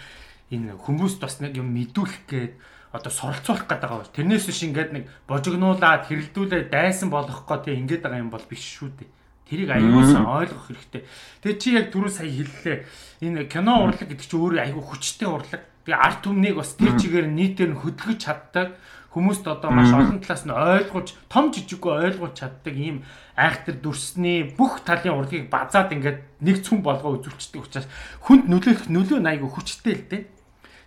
энэ хүмүүст бас нэг юм мэдүүлэх гээд одоо суралцуулах гэдэг байгаа бол тэрнээс биш ингээд нэг божигнуулаад хэрэлдүүлээд дайсан болгох гоо тийм ингээд байгаа юм бол биш шүү дээ. Тэрийг аюулсан ойлгох хэрэгтэй. Тэгээ чи яг түрүү сая хэллээ. Энэ кино урлаг гэдэг чинь өөрөө аюул хүчтэй урлаг. Тэгээ арт түмнийг бас тэр чигээр нийтээр нь хөдөлгөж чаддаг хүмүүст одоо маш олон талаас нь ойлгуулж том жижиггүй ойлгуулж чаддаг ийм айхтар дүрсний бүх талын урлагийг базаад ингээд нэг цүн болгоо үзүүлчихдэг учраас хүнд нөлөөлөх нөлөө найгуу хүчтэй л дээ.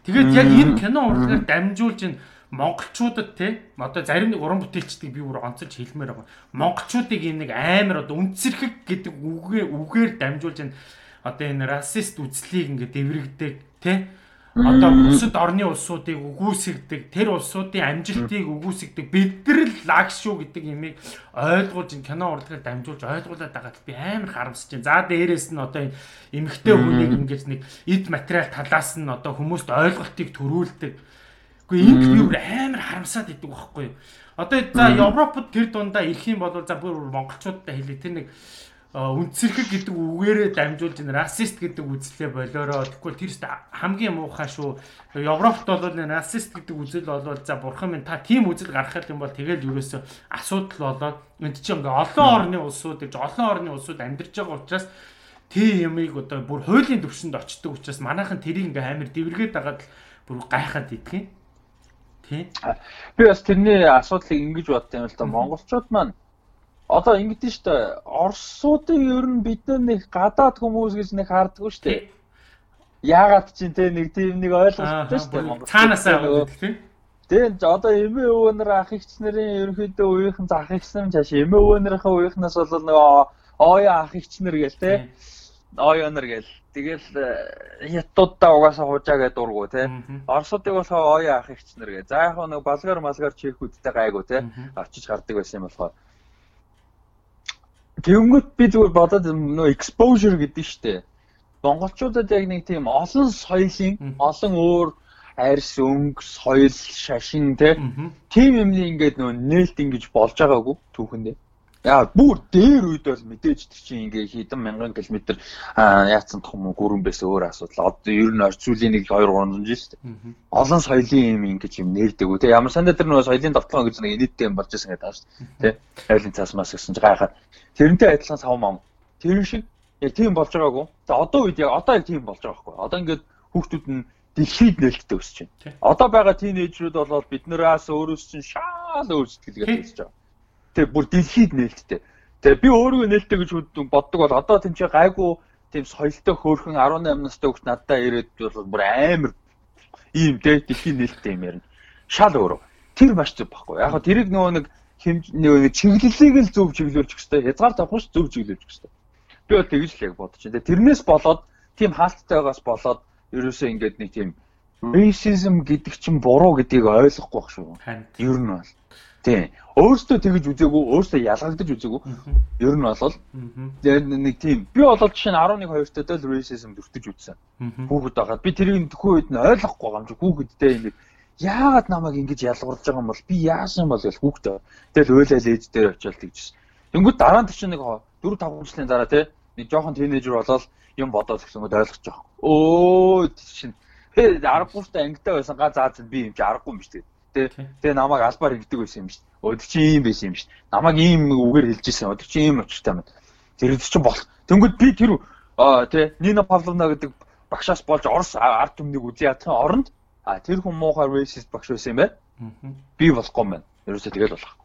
Тэгээд яг энэ кино урлагаар дамжуулж энэ монголчуудад те одоо зарим нэг уран бүтээлчдийг би бүр онцолж хэлмээр байгаа. Монголчуудыг энэ нэг амар одоо үнцэрхэг гэдэг үгээр үгээр дамжуулж энэ одоо энэ расист үзлийг ингээд дэврэгдэг те одоо бусад орны улсуудыг үгүйсгдэг тэр улсуудын амжилтыг үгүйсгдэг бид нар л лагш шүү гэдэг юмыг ойлгуулж ин кино урлагаар дамжуулж ойлгуулад байгаад би амар харамсаж байна. За дээрэс нь одоо энэ эмгхтэй хүнийг ингэж нэг эд материал талаас нь одоо хүмүүст ойлголтыг төрүүлдэг. Гэхдээ энэ бүр амар харамсаад идэг байхгүй юу? Одоо за Европод тэр дундаа ирэх юм бол за бүр монголчуудтай хэлээ тэр нэг үнцэрхэг гэдэг үгээрээ дамжуулж энэ расист гэдэг үзлээ болоороо тэгвэл тэр хамгийн муухай шүү. Европт бол энэ расист гэдэг үзэл болоод за бурхан минь та тийм үзэл гаргах юм бол тэгэл ерөөсөө асуудал болоод энд чинь ингээ олон орны улсууд гэж олон орны улсууд амьдарч байгаа учраас тийм ямыг одоо бүр хуулийн төвшөнд очдог учраас манайхан тэрийг ингээ амар дэвэргээд байгаад бүр гайхаад идэх юм. Тийм. Би бас тэрний асуудлыг ингэж бодсон юм л да. Монголчууд маань одоо ингэдэж штэ Оросуудын ер нь бид нэг гадаад хүмүүс гэж нэг хардггүй штэ. Яагаад ч тийм нэг тийм нэг ойлголттой штэ. Цаанаасаа гэдэг тийм. Тэгээд одоо эмээ өвөнөр ах нарын ерөнхийдөө үеийнхэн ах эгч нар нь цааш эмээ өвөнөрийнхээ үеийнхнээс бол нөгөө оё ах эгч нар гээл те. Оёнор гээл. Тэгэл хятадуудаа угаасаа хуужаа гэдэг дургу те. Оросуудыг болохоор оё ах эгч нар гээ. За яг нэг балгаар малгаар чирхүүдтэй гайгүй те. Очиж гардаг байсан юм болохоор. Тэнгүүт би зүгээр бодоод нөө exposure гэдэг нь штэ. Монголчуудад яг нэг тийм олон соёлын олон өөр арьс өнгө соёл шашин те. Тийм юмны ингээд нөө нээлт ингэж болж байгаагүй түүхэндээ яа. Бүр дээр үед бол мэдээж тэр чинь ингээ хэдэн мянган километр яатсан том гүрэн байсан өөр асуудал. Одоо ер нь орцуулын нэг 2 300 жил шүү дээ. Олон соёлын юм ингэж юм нэрдэг үү те ямар сандаа тэр нөө соёлын давталгаа гэж нэг нийтдээ юм болж байсан гэдэг ааш. Те айлын цаас мас гэсэн чинь гайхаад тэрнтэй адилхан сав мам. Тэр шиг яг тийм болж байгаагүй. За одоо үед яг одоо яг тийм болж байгаа байхгүй. Одоо ингээд хүүхдүүд нь дэлхийд нээлттэй өсөж байна. Одоо байгаа тийнейжрүүд бол биднээс өөрөөс чинь шаал өөр сэтгэлгээд өсөж байгаа. Тэгээ бүр дэлхийд нээлттэй. Тэгээ би өөрийгөө нээлттэй гэж боддог бол одоо тийм чи гайгүй тийм соёлтой хөөрхөн 18 настай хүүхд надад ирээд бол бүр амар ийм тэ дэлхийн нээлттэй юм ярина. Шал өөрөө. Тэр маш зөв байхгүй. Яг тэрийг нөгөө нэг хэмжээ чиглэлийг л зөв чиглүүлчих хэвээр хязгаар тавих ш зөв чиглүүлчих хэвээр. Би бол тэгж л яг бодож байна. Тэрнээс болоод тийм хаалттайгаас болоод ерөөсөө ингээд нэг тийм racism гэдэг чинь буруу гэдгийг ойлгохгүй байх шүү. Ер нь бол. Тийм. Өөртөө тэгж үзээгүй, өөртөө ялгагдаж үзээгүй. Ер нь бол нэг тийм. Би бол жишээ нь 11 2 тад л racism дүртэж үзсэн. Хүүхэд байгаад би тэрийг төхөө үед нь ойлгохгүй байгаа юм чи хүүхэдтэй ингээд яагаад намайг ингэж ялгуурж байгаа юм бол би яасан бол гэж хүүхдээ. Тэгэл уйлал ээж дээр очиод тэгжсэн. Тэнгүүд дараа нь чинь нэг 4 5 жилийн дараа те нэг жоохон тинейжер болоод юм бодоод гэсэн үг ойлгож байгаа. Өө чинь тэгээ аргагүйтэй ангитай байсан га заа зэн би юм чи аргагүй юм шүү дээ. Тэгээ намайг албаар ингэдэг байсан юм шүү. Өдөр чи ийм байсан юм шүү. Намайг ийм үгээр хэлжсэн. Өдөр чи ийм очтой юм. Тэр чинь бол. Тэнгүүд би тэр тий Нина Павловна гэдэг багшаас болж Орос ард түмнийг үзье ятхан оронд а тэр хүн муухай racist багш байсан юм байна. Би болохгүй юм байна. Ерөөсөө тэгэл болох.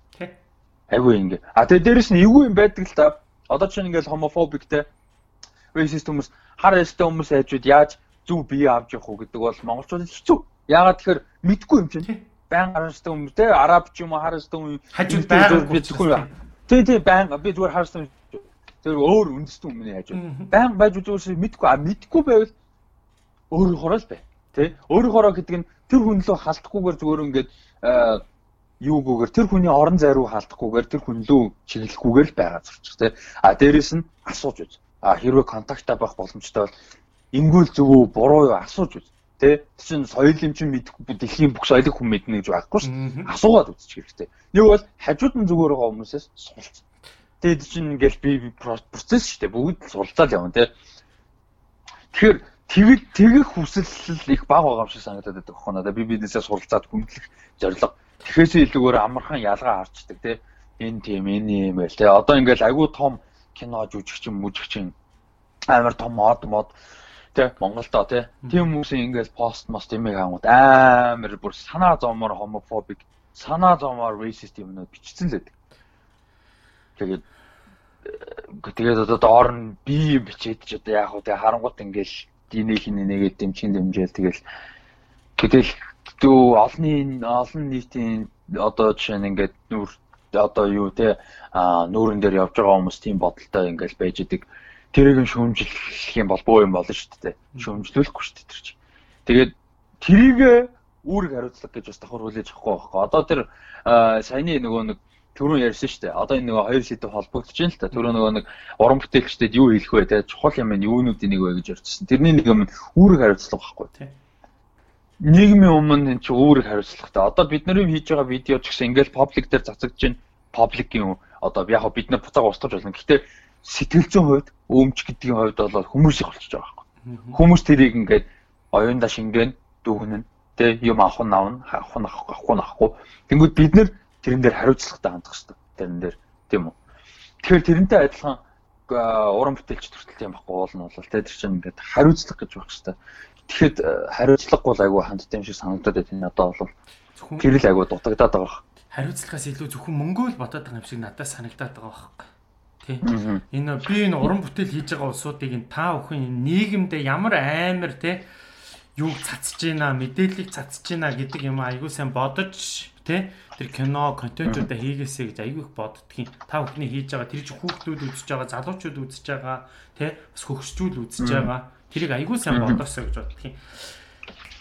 Айгүй ингэ. А тэгээ дээрэс нь эвгүй юм байдаг л та. Одоо чинь ингээл homophobic те racist хүмүүс хар ястай хүмүүс хайжууд яаж зөв бие авч явах уу гэдэг бол монголчуудад хэцүү. Яагаад тэгэхээр мэдгүй юм чинь. Баян хараастай хүмүүс те араб ч юм уу хараастай хүмүүс хажууд байгаад мэдгүй юм. Тий, тий, баян би зүгээр хараастай тэр өөр үндэстэн хүмүүний хажууд. Баян байж үзүүс мэдгүй а мэдгүй байвал өөрөөхөрөө л бай. Тэ өөрөөхөрөө гэдэг нь тэр хүн лөө халтахгүйгээр зүгээр ингээд юугүйгээр тэр хүний орон зай руу хаалтахгүйгээр тэр хүн лөө чиглэхгүйгээр л байгаа зурчих тэ. А дээрэс нь асууж үз а хэрвээ контактаа байх боломжтой бол ингүүл зөвөө буруу юу асууж үз. Тэ чинь соёл юм чинь мэдэхгүй дэлхийн бүх соёлыг хүн мэднэ гэж байхгүй шүү. Асуугаад үзчих хэрэгтэй. Нэг бол хажууд нь зүгээр байгаа хүмүүсээс суралц. Тэгээд чинь ингээл би процесс шүү дээ. Бүгд суралцаад явна тэ. Тэгэхээр тэгэл тэгэх хүсэл их бага байгаа юм шиг санагдаад байдаг хөө надаа. Би биднээсээ суралцаад хүндлэх зорилго. Тэгэхээс илүүгээр амархан ялгаа харцдаг тэ. Энэ тийм энэ юм байл тэ. Одоо ингээл айгүй том кино жүжигчин мүжигчин амар том мод мод тэ Монголдо тэ тийм хүмүүсийн ингээл пост мост юмыг ангууд амар бүр санаа зовмоор homophobic санаа зовмоор racist юмнууд бичсэн л байдаг. Тэгээд тэгээд одоо доор нь би бичээд ч одоо яг хөө тэг харангуут ингээл динийг хин нэгээд дэмчин дэмжээл тэгэл тэгэл дүү олонний олон нийтийн одоо жишээ нь ингээд нүр одоо юу те нүүрэн дээр явж байгаа хүмүүс тийм бодолтой ингээл байж идэг тэрийг нь шүүмжлэх юм бол боо юм болно шүү дээ. Шүүмжлүүлэхгүй шүү дээ тэр чинь. Тэгээд тэрийг үүрэг хариуцлага гэж бас давхар хүлээж авахгүй байхгүй. Одоо тэр саяны нөгөө нэг түрүүн ярьсан шүү дээ. Одоо энэ нөгөө хоёр сэдв холбогдож байна л та. Түрүү нөгөө нэг уран бүтээлчдэд юу хэлэх вэ те? Чухал юм нь юунуудын нэг вэ гэж ярьчихсан тэрний нэг юм үүрэг хариуцлага байхгүй. Те нийгмийн өмнө энэ чи үүрэг хариуцлагатай. Одоо бид нарын хийж байгаа видео ч гэсэн ингээл паблик дээр цацагдж байна. Пабликийн одоо яг бид нар буцаага устгаж болно. Гэхдээ сэтгэл зүйн хувьд өмч гэдгийн хувьд бол хүмүүс их болчихж байгаа байхгүй. Хүмүүс тэрийг ингээд оюунда шингэн дүүгнэн тэ юм авах нь авна, авах нь авахгүй нь авахгүй. Тэнгүүд бид нэр тэрэн дээр хариуцлагатай хандах хэрэгтэй. Тэрэн дээр тийм үү. Тэгэхээр тэрнтэй адилхан уран бүтээлч төртөл юм байхгүй уул нь бол тэ тэр чинь ингээд хариуцлага гэж байх хэрэгтэй. Тэгэхэд хариуцлагагүй л айгүй хандтай юм шиг санагдаад байна. Одоо бол тэр л айгүй дутагдаад байгаа. Хариуцлагаас илүү зөвхөн мөнгөө л ботоод байгаа юм шиг надад санагдаад байгаа байхгүй. Тий. Энэ би энэ уран бүтээл хийж байгаа улсуудыг энэ та бүхэн нийгэмдээ ямар амар те юуг цацж гинэ мэдээллийг цацж гинэ гэдэг юм айгуу сайн бодож тий тэр кино контентуудаа хийгээсэй гэж айгүй их боддгийн та бүхний хийж байгаа тэр чинь хүүхдүүд үзэж байгаа залуучууд үзэж байгаа тий бас хөгшчүүл үзэж байгаа. Тэрийг айгүй сайн бодосоо гэж боддгийн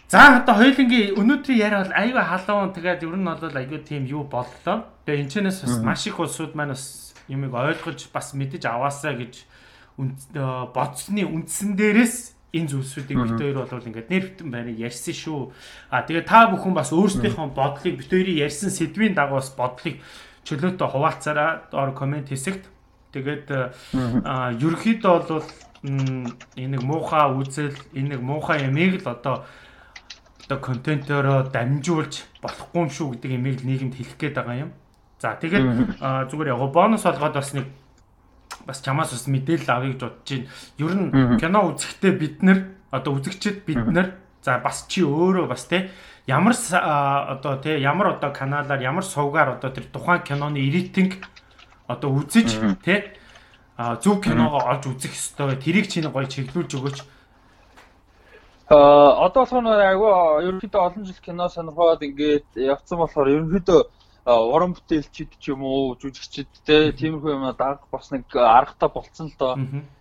За одоо хоёулынгийн өнөөдрийн яриа бол айгүй халуун. Тэгээд ер нь бол айгүй тийм юу боллоо. Тэгээ энэ чэнэс бас маш их улсууд маань бас юмыг ойлгож бас мэдэж аваасаа гэж бодсны үндсэн дээрээс энэ зүйлсүүдийг бит хоёр бол ингээд нэр битэн байна ярьсан шүү. А тэгээ та бүхэн бас өөрсдийнхөө бодлыг бит хоёрын ярьсан сэдвийн дагуу бас бодлыг чөлөөтэй хуваалцаараа доор комент хэсэгт. Тэгээд ерөөхдөө бол энэ нэг муухай үзэл энэ нэг муухай ямиг л одоо одоо контентероо дамжуулж болохгүй юм шүү гэдэг имийг нийгэмд хэлэх гээд байгаа юм. За тэгээд зүгээр яг бонус олгоод бас нэг бас чамаас бас мэдээлэл авъя гэж бодож байна. Ер нь кино үзэхдээ бид нар одоо үзэгчд бид нар за бас чи өөрөө бас те ямар одоо те ямар одоо каналаар ямар сувгаар одоо тэр тухайн киноны рейтинг одоо үзэж те зөв киногоо олж үзэх ёстой. Тэрийг чинь гоё чиглүүлж өгөөч. Аа одоо сонор айгүй ерөнхийдөө олон жил кино сонирхоод ингээд явцсан болохоор ерөнхийдөө уран бүтээлчид ч юм уу жүжигчид те тиймэрхүү юм даах бас нэг аргатай болцсон л доо.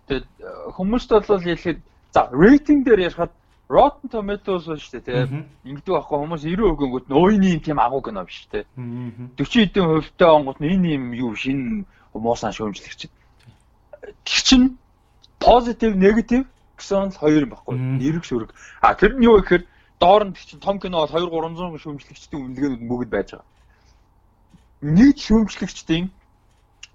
Тэгээд хүмүүст бол ялхэд за рейтинг дээр ярихад Rotten Tomatoes шүү дээ те. Ингэдэг байхгүй хүмүүс 90% гингүүд нөөний юм тийм агуу кино биш те. 40 хэдэн хувьтай онгот энэ юм юу шин муусан шөөмжлөгч. Тэр чинь positive negative гэсэн л хоёр юм баггүй. Нэрэг шүрэг. А тэр нь юу гэхээр доор нь чинь том кино бол 2 300 шүүмжлэгчдийн үнэлгээнүүд бүгд байж байгаа нийт шүүмжлэгчдийн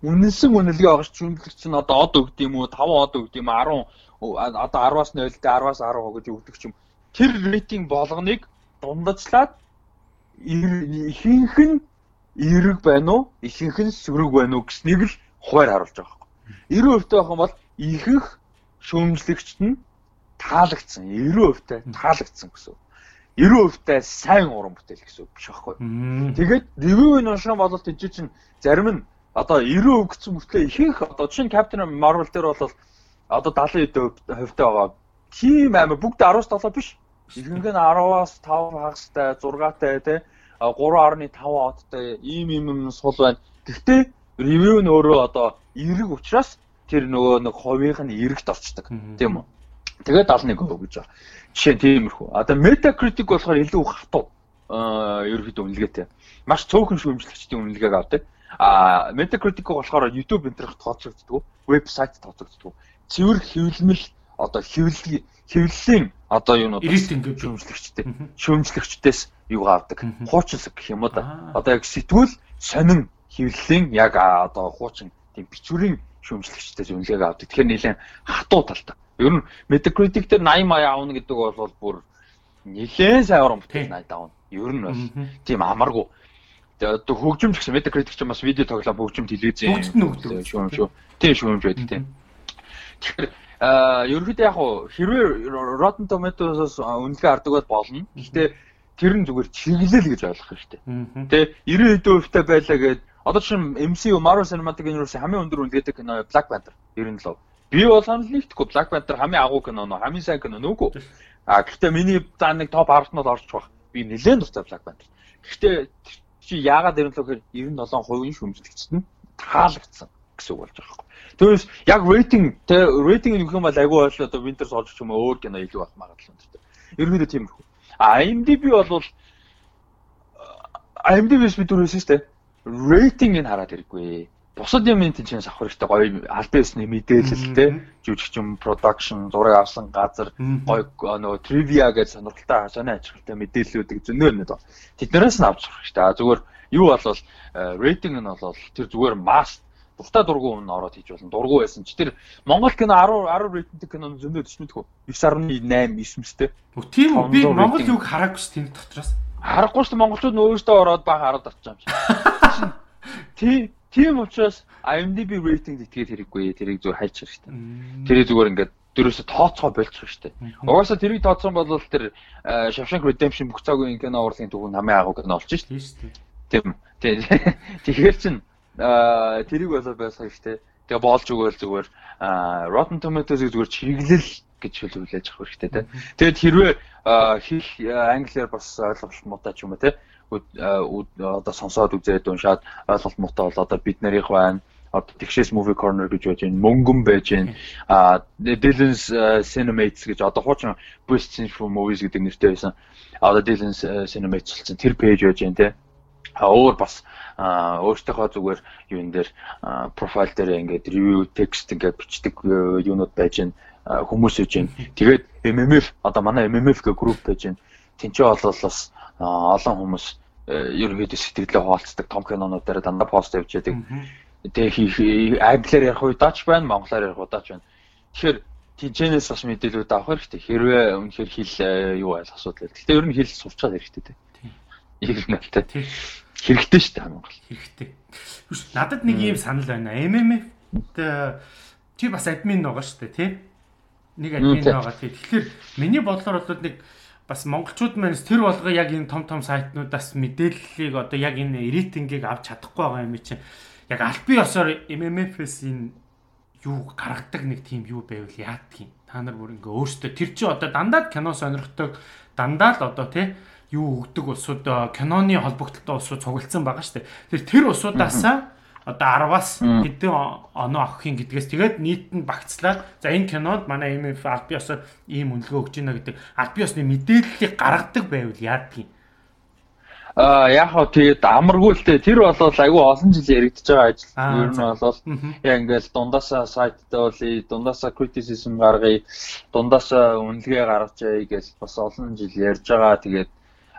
үнэнсэн үнэлгээ оогч шүүмжлэгч нь одоо од өгд юм уу 5 од өгд юм 10 одоо 10-аас 0 дэ 10-аас 10 гэж өгдөг юм. Тэр рейтинг болгоныг дундажлаад ихэнх нь эрэг байна уу? Ихэнх нь сөрөг байна уу гэснийг л хуваар харуулж байгаа хэрэг. 90% байх юм бол ихэнх шөөмжлөгчд нь таалагдсан. 90% таалагдсан гэсэн үг. 90%-тай сайн уран бүтээл гэсэн үг биш байхгүй. Тэгээд ревюг нь уншсан бол тийч чинь зарим нь одоо 90% гэсэн мөртлөө ихэнх одоо жишээ нь Captain Marvel дээр бол одоо 70% хувьтай байгаа. Тим аймаг бүгд 17 биш. Ихэнх нь 10-аас 5 хагастай, 6-тай тий 3.5 оттой ийм юм юм сул байна. Гэхдээ ревю нь өөрөө одоо эрэг учраас тэр нөгөө нэг ховийнх нь эрэгт орчдөг. Тийм үү? Тэгээд 71% гэж байна. Жишээ нь тиймэрхүү. Одоо Metacritic болохоор илүү хатуу аа ерөөхдөө үнэлгээтэй. Маш цөөхөн шүүмжлэгчдийн үнэлгээг авдаг. А Metacritic болохоор YouTube энтерх тооцогддог, вебсайт тооцогддог. Цэвэр хэвлэмэл одоо хэвлэл хэвлэлийн одоо юу нууд шүүмжлэгчтэй шүүмжлэгчдээс юу авдаг. Хуучлаг гэх юм уу да. Одоо яг сэтгүүл сонин хэвлэлийн яг одоо хуучин тийм бичвэрийн шүүмжлэгчтэй зөвлөгөөг авдаг. Тэгэхээр нэлээд хатуу талтай. Ер нь Metacritic дээр 80 80 авна гэдэг бол бүр нэлээд сайн уран бүтээл 80 авна. Ер нь бол тийм амаргүй. Тэгээ одоо хөгжимч гэсэн Metacritic ч бас видео тоглоом хөгжим телевизэн шүүм шүү. Тийм шүүмж байдаг тийм. Тэгэхээр аа ерөнхийдөө яг хэрвээ Rotten Tomatoes-оос үнэлгээ авдаг бол болно. Гэхдээ тэр нь зүгээр чиглэл гэж ойлгох хэрэгтэй. Тэ 90% та байлаа гэдэг Одоо чинь MCU Marvel Cinematic Universe хамгийн өндөр үнэлгээтэй кино Black Panther 97. Би бол санал нэгтгэхгүй Black Panther хамгийн агуу кино нөө хамгийн сайн кино нүггүй. А гэхдээ миний заа нэг топ 10-т нь орж байх. Би нэлээд дуртай Black Panther. Гэхдээ чи яагаад ирнэлөө гэхээр 97% шүүмжлэгчд нь таалагдсан гэсэн үг болж байгаа юм. Тэгээс яг рейтинг тэ рейтинг нөх юм бол агүй бол одоо Winter Soldier ч юм уу өөр кино илүү байх магадлал өнтертэй. Ерөнхийдөө тиймэрхүү. А IMDb бол IMDb-с бид шүү дээ рейтингийг хараад хэрэггүй. Бусад юм энэ чинь авах хэрэгтэй гоё аль бисны мэдээлэл те жүжигчин production зураг авсан газар гоё нөгөө trivia гэж сонирхолтой сони ажиглалтай мэдээллүүдийг зөнөө нэ. Тэднээс нь авч сурах хэрэгтэй. Зүгээр юу болвол рейтинг нь бол тэр зүгээр масс дуртай дургуун нь ороод хийж болно. Дургуун байсан ч тэр Монгол кино 10 10 рейтинг кино зөндөө төч мэдгүй. 9.8 9-тэй. Тийм үү? Би Монгол юг хараагүй ш тэнд дотроос. Харахгүй шүү монголчууд өөрөөсөө ороод баг хараад очиж юм шиг. *laughs* Тийм тийм учраас IMDb рейтинг итгээд хэрэггүй. Тэрийг зүгээр хайлчих хэрэгтэй. Тэрийг зүгээр ингээд дөрөөсө тооцоо болчих штеп. Угаасаа тэрийг тооцсон бол тэр Shawshank Redemption бүх цагийн кино урлагийн түүх намын агуу кино болж штеп. Тийм. *laughs* Тэгэхээр чин тэрийг болоо байсан штеп. Тэгээ боолж өгөөл зүгээр Rotten Tomatoes-ийг зүгээр чиглэл гэж хэлүүлээж авах хэрэгтэй те. Тэгээд хэрвээ хэл англиар бас ойлголт муутай ч юм уу те одоо сонсоод үзээд уншаад ойлголт муутай бол одоо бид нарийнх байна одоо Texas Movie Corner гэж байж байна. Мөнгөн байж байна. А Dylan's Cinemates гэж одоо хуучин Best Cinema Movies гэдэг нэртэй байсан. Одоо Dylan's Cinemates болсон тэр пэйж байж байна те. А өөр бас өөртөөхөө зүгээр юун дээр профайл дээр ингээд review text ингээд бичдэг юунууд байж байна хүмүүс үж байна. *laughs* Тэгээд MMF одоо манай MMF гэх групп байж байна. Тинчээ болол бас олон хүмүүс ерөнхийдөө сэтгэлээ хуваалцдаг том кинонууд дээр дандаа пост явж яадаг. Тэгээ хийх англиар ярих удаач байна, монголоор ярих удаач байна. Тэгэхээр тэнцэнээс бас мэдээлүүд авах хэрэгтэй. Хэрвээ үнэхээр хэл юу айл асуудал. Гэхдээ ер нь хэл сурчаад хэрэгтэй те. Их нэлтэй. Хэрэгтэй шүү дээ Монгол. Хэрэгтэй. Надад нэг юм санал байна. MMF чи бас админ байгаа шүү дээ, тий? нэг админ байгаа. Тэгэхээр миний бодлоор бол нэг бас монголчууд маань тэр болгоо яг энэ том том сайтнуудаас мэдээллийг одоо яг энэ рейтингийг авч чадахгүй байгаа юм чинь яг аль бие ёсоор MMF-с энэ юу гаргадаг нэг тийм юу байвал яадгийг та нар бүр ингээ өөрсдөө тэр чи одоо дандаа кино сонирхдаг дандаа л одоо тий юу өгдөг улсууд киноны холбогдлолтой улсууд цуглдсан байгаа шүү дээ. Тэр тэр улсуудаасаа одоо 10-аас хэдэн оноо авахын гэдгээс тэгээд нийт нь багцлаад за энэ кинонд манай MF аль биесээр ийм үнэлгээ өгч байна гэдэг. Аль биесны мэдээллийг гаргадаг байвал яадгийг А яг хоо тэгээд амаргүй л дээ тэр болол айгүй олон жил яригдж байгаа ажил. Ер нь болол яг ингээл дундаасаа сайттай болъё, дундаасаа criticism гаргая, дундаасаа үнэлгээ гаргачаа гэж бас олон жил ярьж байгаа. Тэгээд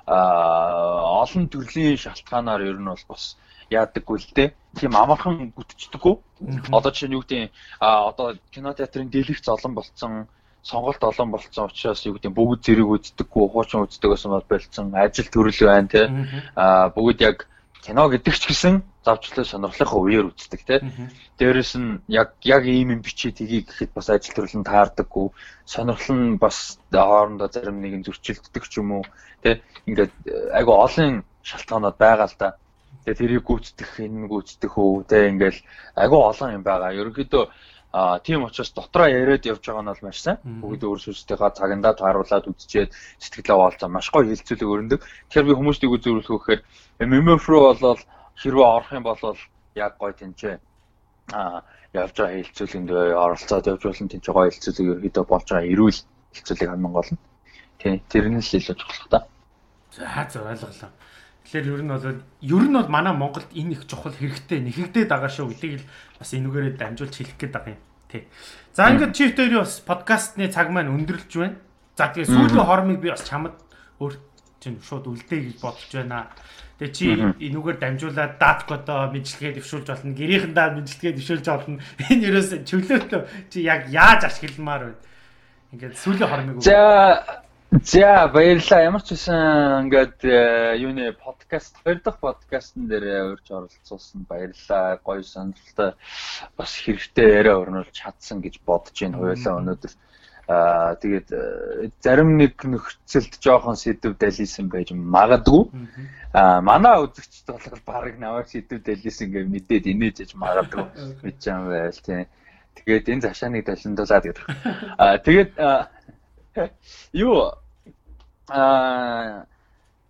а олон төрлийн шалтгаанаар ер нь бол бас яадаггүй л дээ. Тийм амархан гүтчихдэггүй. Одоо жишээ нь юу гэдэг а одоо кино театрын дэлгэц олон болцсон сонголт олон болцсон учраас юу гэдэг бүгд зэрэг үздэггүй хуучин үздэг гэсэн бол болцсон ажил төрөл байна те. А бүгд яг кино гэдэг ч гэсэн завчлаа сонирхлынхаа үеэр үздэг те. Дээрэс нь яг яг ийм юм бичээ тгий гэхэд бас ажил төрөл нь таардаггүй. Сонирхол нь бас хоорондоо зарим нэгэн зөрчилддөг ч юм уу те. Ингээд айгу олон шалтгаанууд байгаа л да Тэгээ тэрийг гүйцэтгэх, энэ гүйцэтгэх үү, тэгээ ингээл агүй олон юм байгаа. Ерөнхийдөө А тийм учраас дотроо яриад явж байгаа нь бол маш сайн. Бүгд өөр сүнстэйгээ цагандаа тааруулаад үзчихээд сэтгэлээ оолцоо маш гоё хилцүүлэг өрнөдөг. Тэгэхээр би хүмүүстийг үзүүлэх гэхээр MMF руу болол хэрвээ орох юм бол яг гоё тэнцээ. А явж байгаа хилцүүлэнд оролцоод явж болно тэнцээ гоё хилцүүлэг ерөөдөө болж байгаа эрүүл хилцүүлэг хамгийн гол нь. Тий, тэр нь л илүү чухал та. За за ойлголоо. Тэгэхээр ер нь бол ер нь бол манай Монголд энэ их чухал хэрэгтэй нэхэгдээд байгаа шүү гэдгийг л бас энүүгээрээ дамжуулж хэлэх гээд байгаа юм. Тий. За ингээд чи хоёрын бас подкастны цаг маань өндөрлж байна. За тэгээ сүүлийн хормыг би бас чамд өөр чинь шууд үлдээ гэж бодож байна. Тэгээ чи энүүгээр дамжуулаад даткодоо мэдлэгээ дэвшүүлж болно. Гэрийнхэндээ мэдлэгээ дэвшүүлж болно. *laughs* Энэ ерөөс чөлөөтэй чи яг яаж ашигламаар вэ? Ингээд сүүлийн хормыг За За баярлалаа. Ямар ч үсэн ингээд э, юуны подкаст хоёр дахь подкастн дээр урьж оролцуулсан баярлалаа. Гоё сонирхолтой бас хэрэгтэй яриа өрнүүлж чадсан гэж бодож байна хоёулаа өнөөдөр. Аа тэгээд э, зарим нэг нөхцөлд жоохон сэдв далийсэн байж магадгүй. Аа манай үзэгчд бол баг намайг сэдв далийсэн гэж мэдээд инээж аж магадгүй *laughs* мэдж байгаа байл тийм. Тэгээд энэ цаашаа нэг далиндуулаад гэдэг. Аа тэгээд *laughs* юу Аа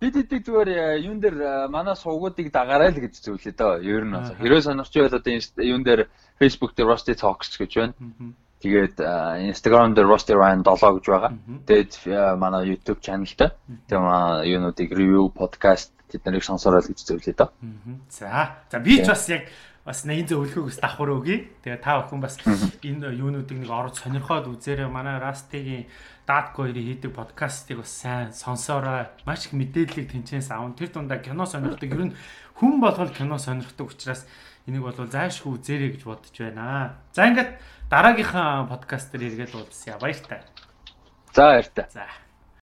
бид эдийг зүгээр э, юун дээр э, манай сувгуудыг дагаарай л гэж зүйлээ дөө. Ер нь бол хэрвээ сонирч байвал одоо юун дээр Facebook дээр Rusty Talks гэж байна. Тэгээд э, Instagram дээр Rusty Ryan 7 гэж байгаа. Тэгээд манай YouTube channelтай. Тэгээд манай юунуудыг review podcast тэд нарыг сонсороо л гэж зөвлөе дөө. За. За би ч бас яг бас нэгэн зөвлөхөөс давхар өгье. Тэгээ та бүхэн бас энэ юунуудыг нэг орж сонирхоод үзээрэй. Манай Rusty-гийн Даатко хоёрын хийдэг подкастыг бас сайн сонсоорой. Маш их мэдээллийг тэнцэнээс аван. Тэр дундаа кино сонирхдаг. Ер нь хүн болгол кино сонирхдаг учраас энийг бол зайшгүй үзээрэй гэж бодож байна. За ингээд дараагийнхаа подкаст дээр эргээд уулзъя. Баяртай. За баяртай. За.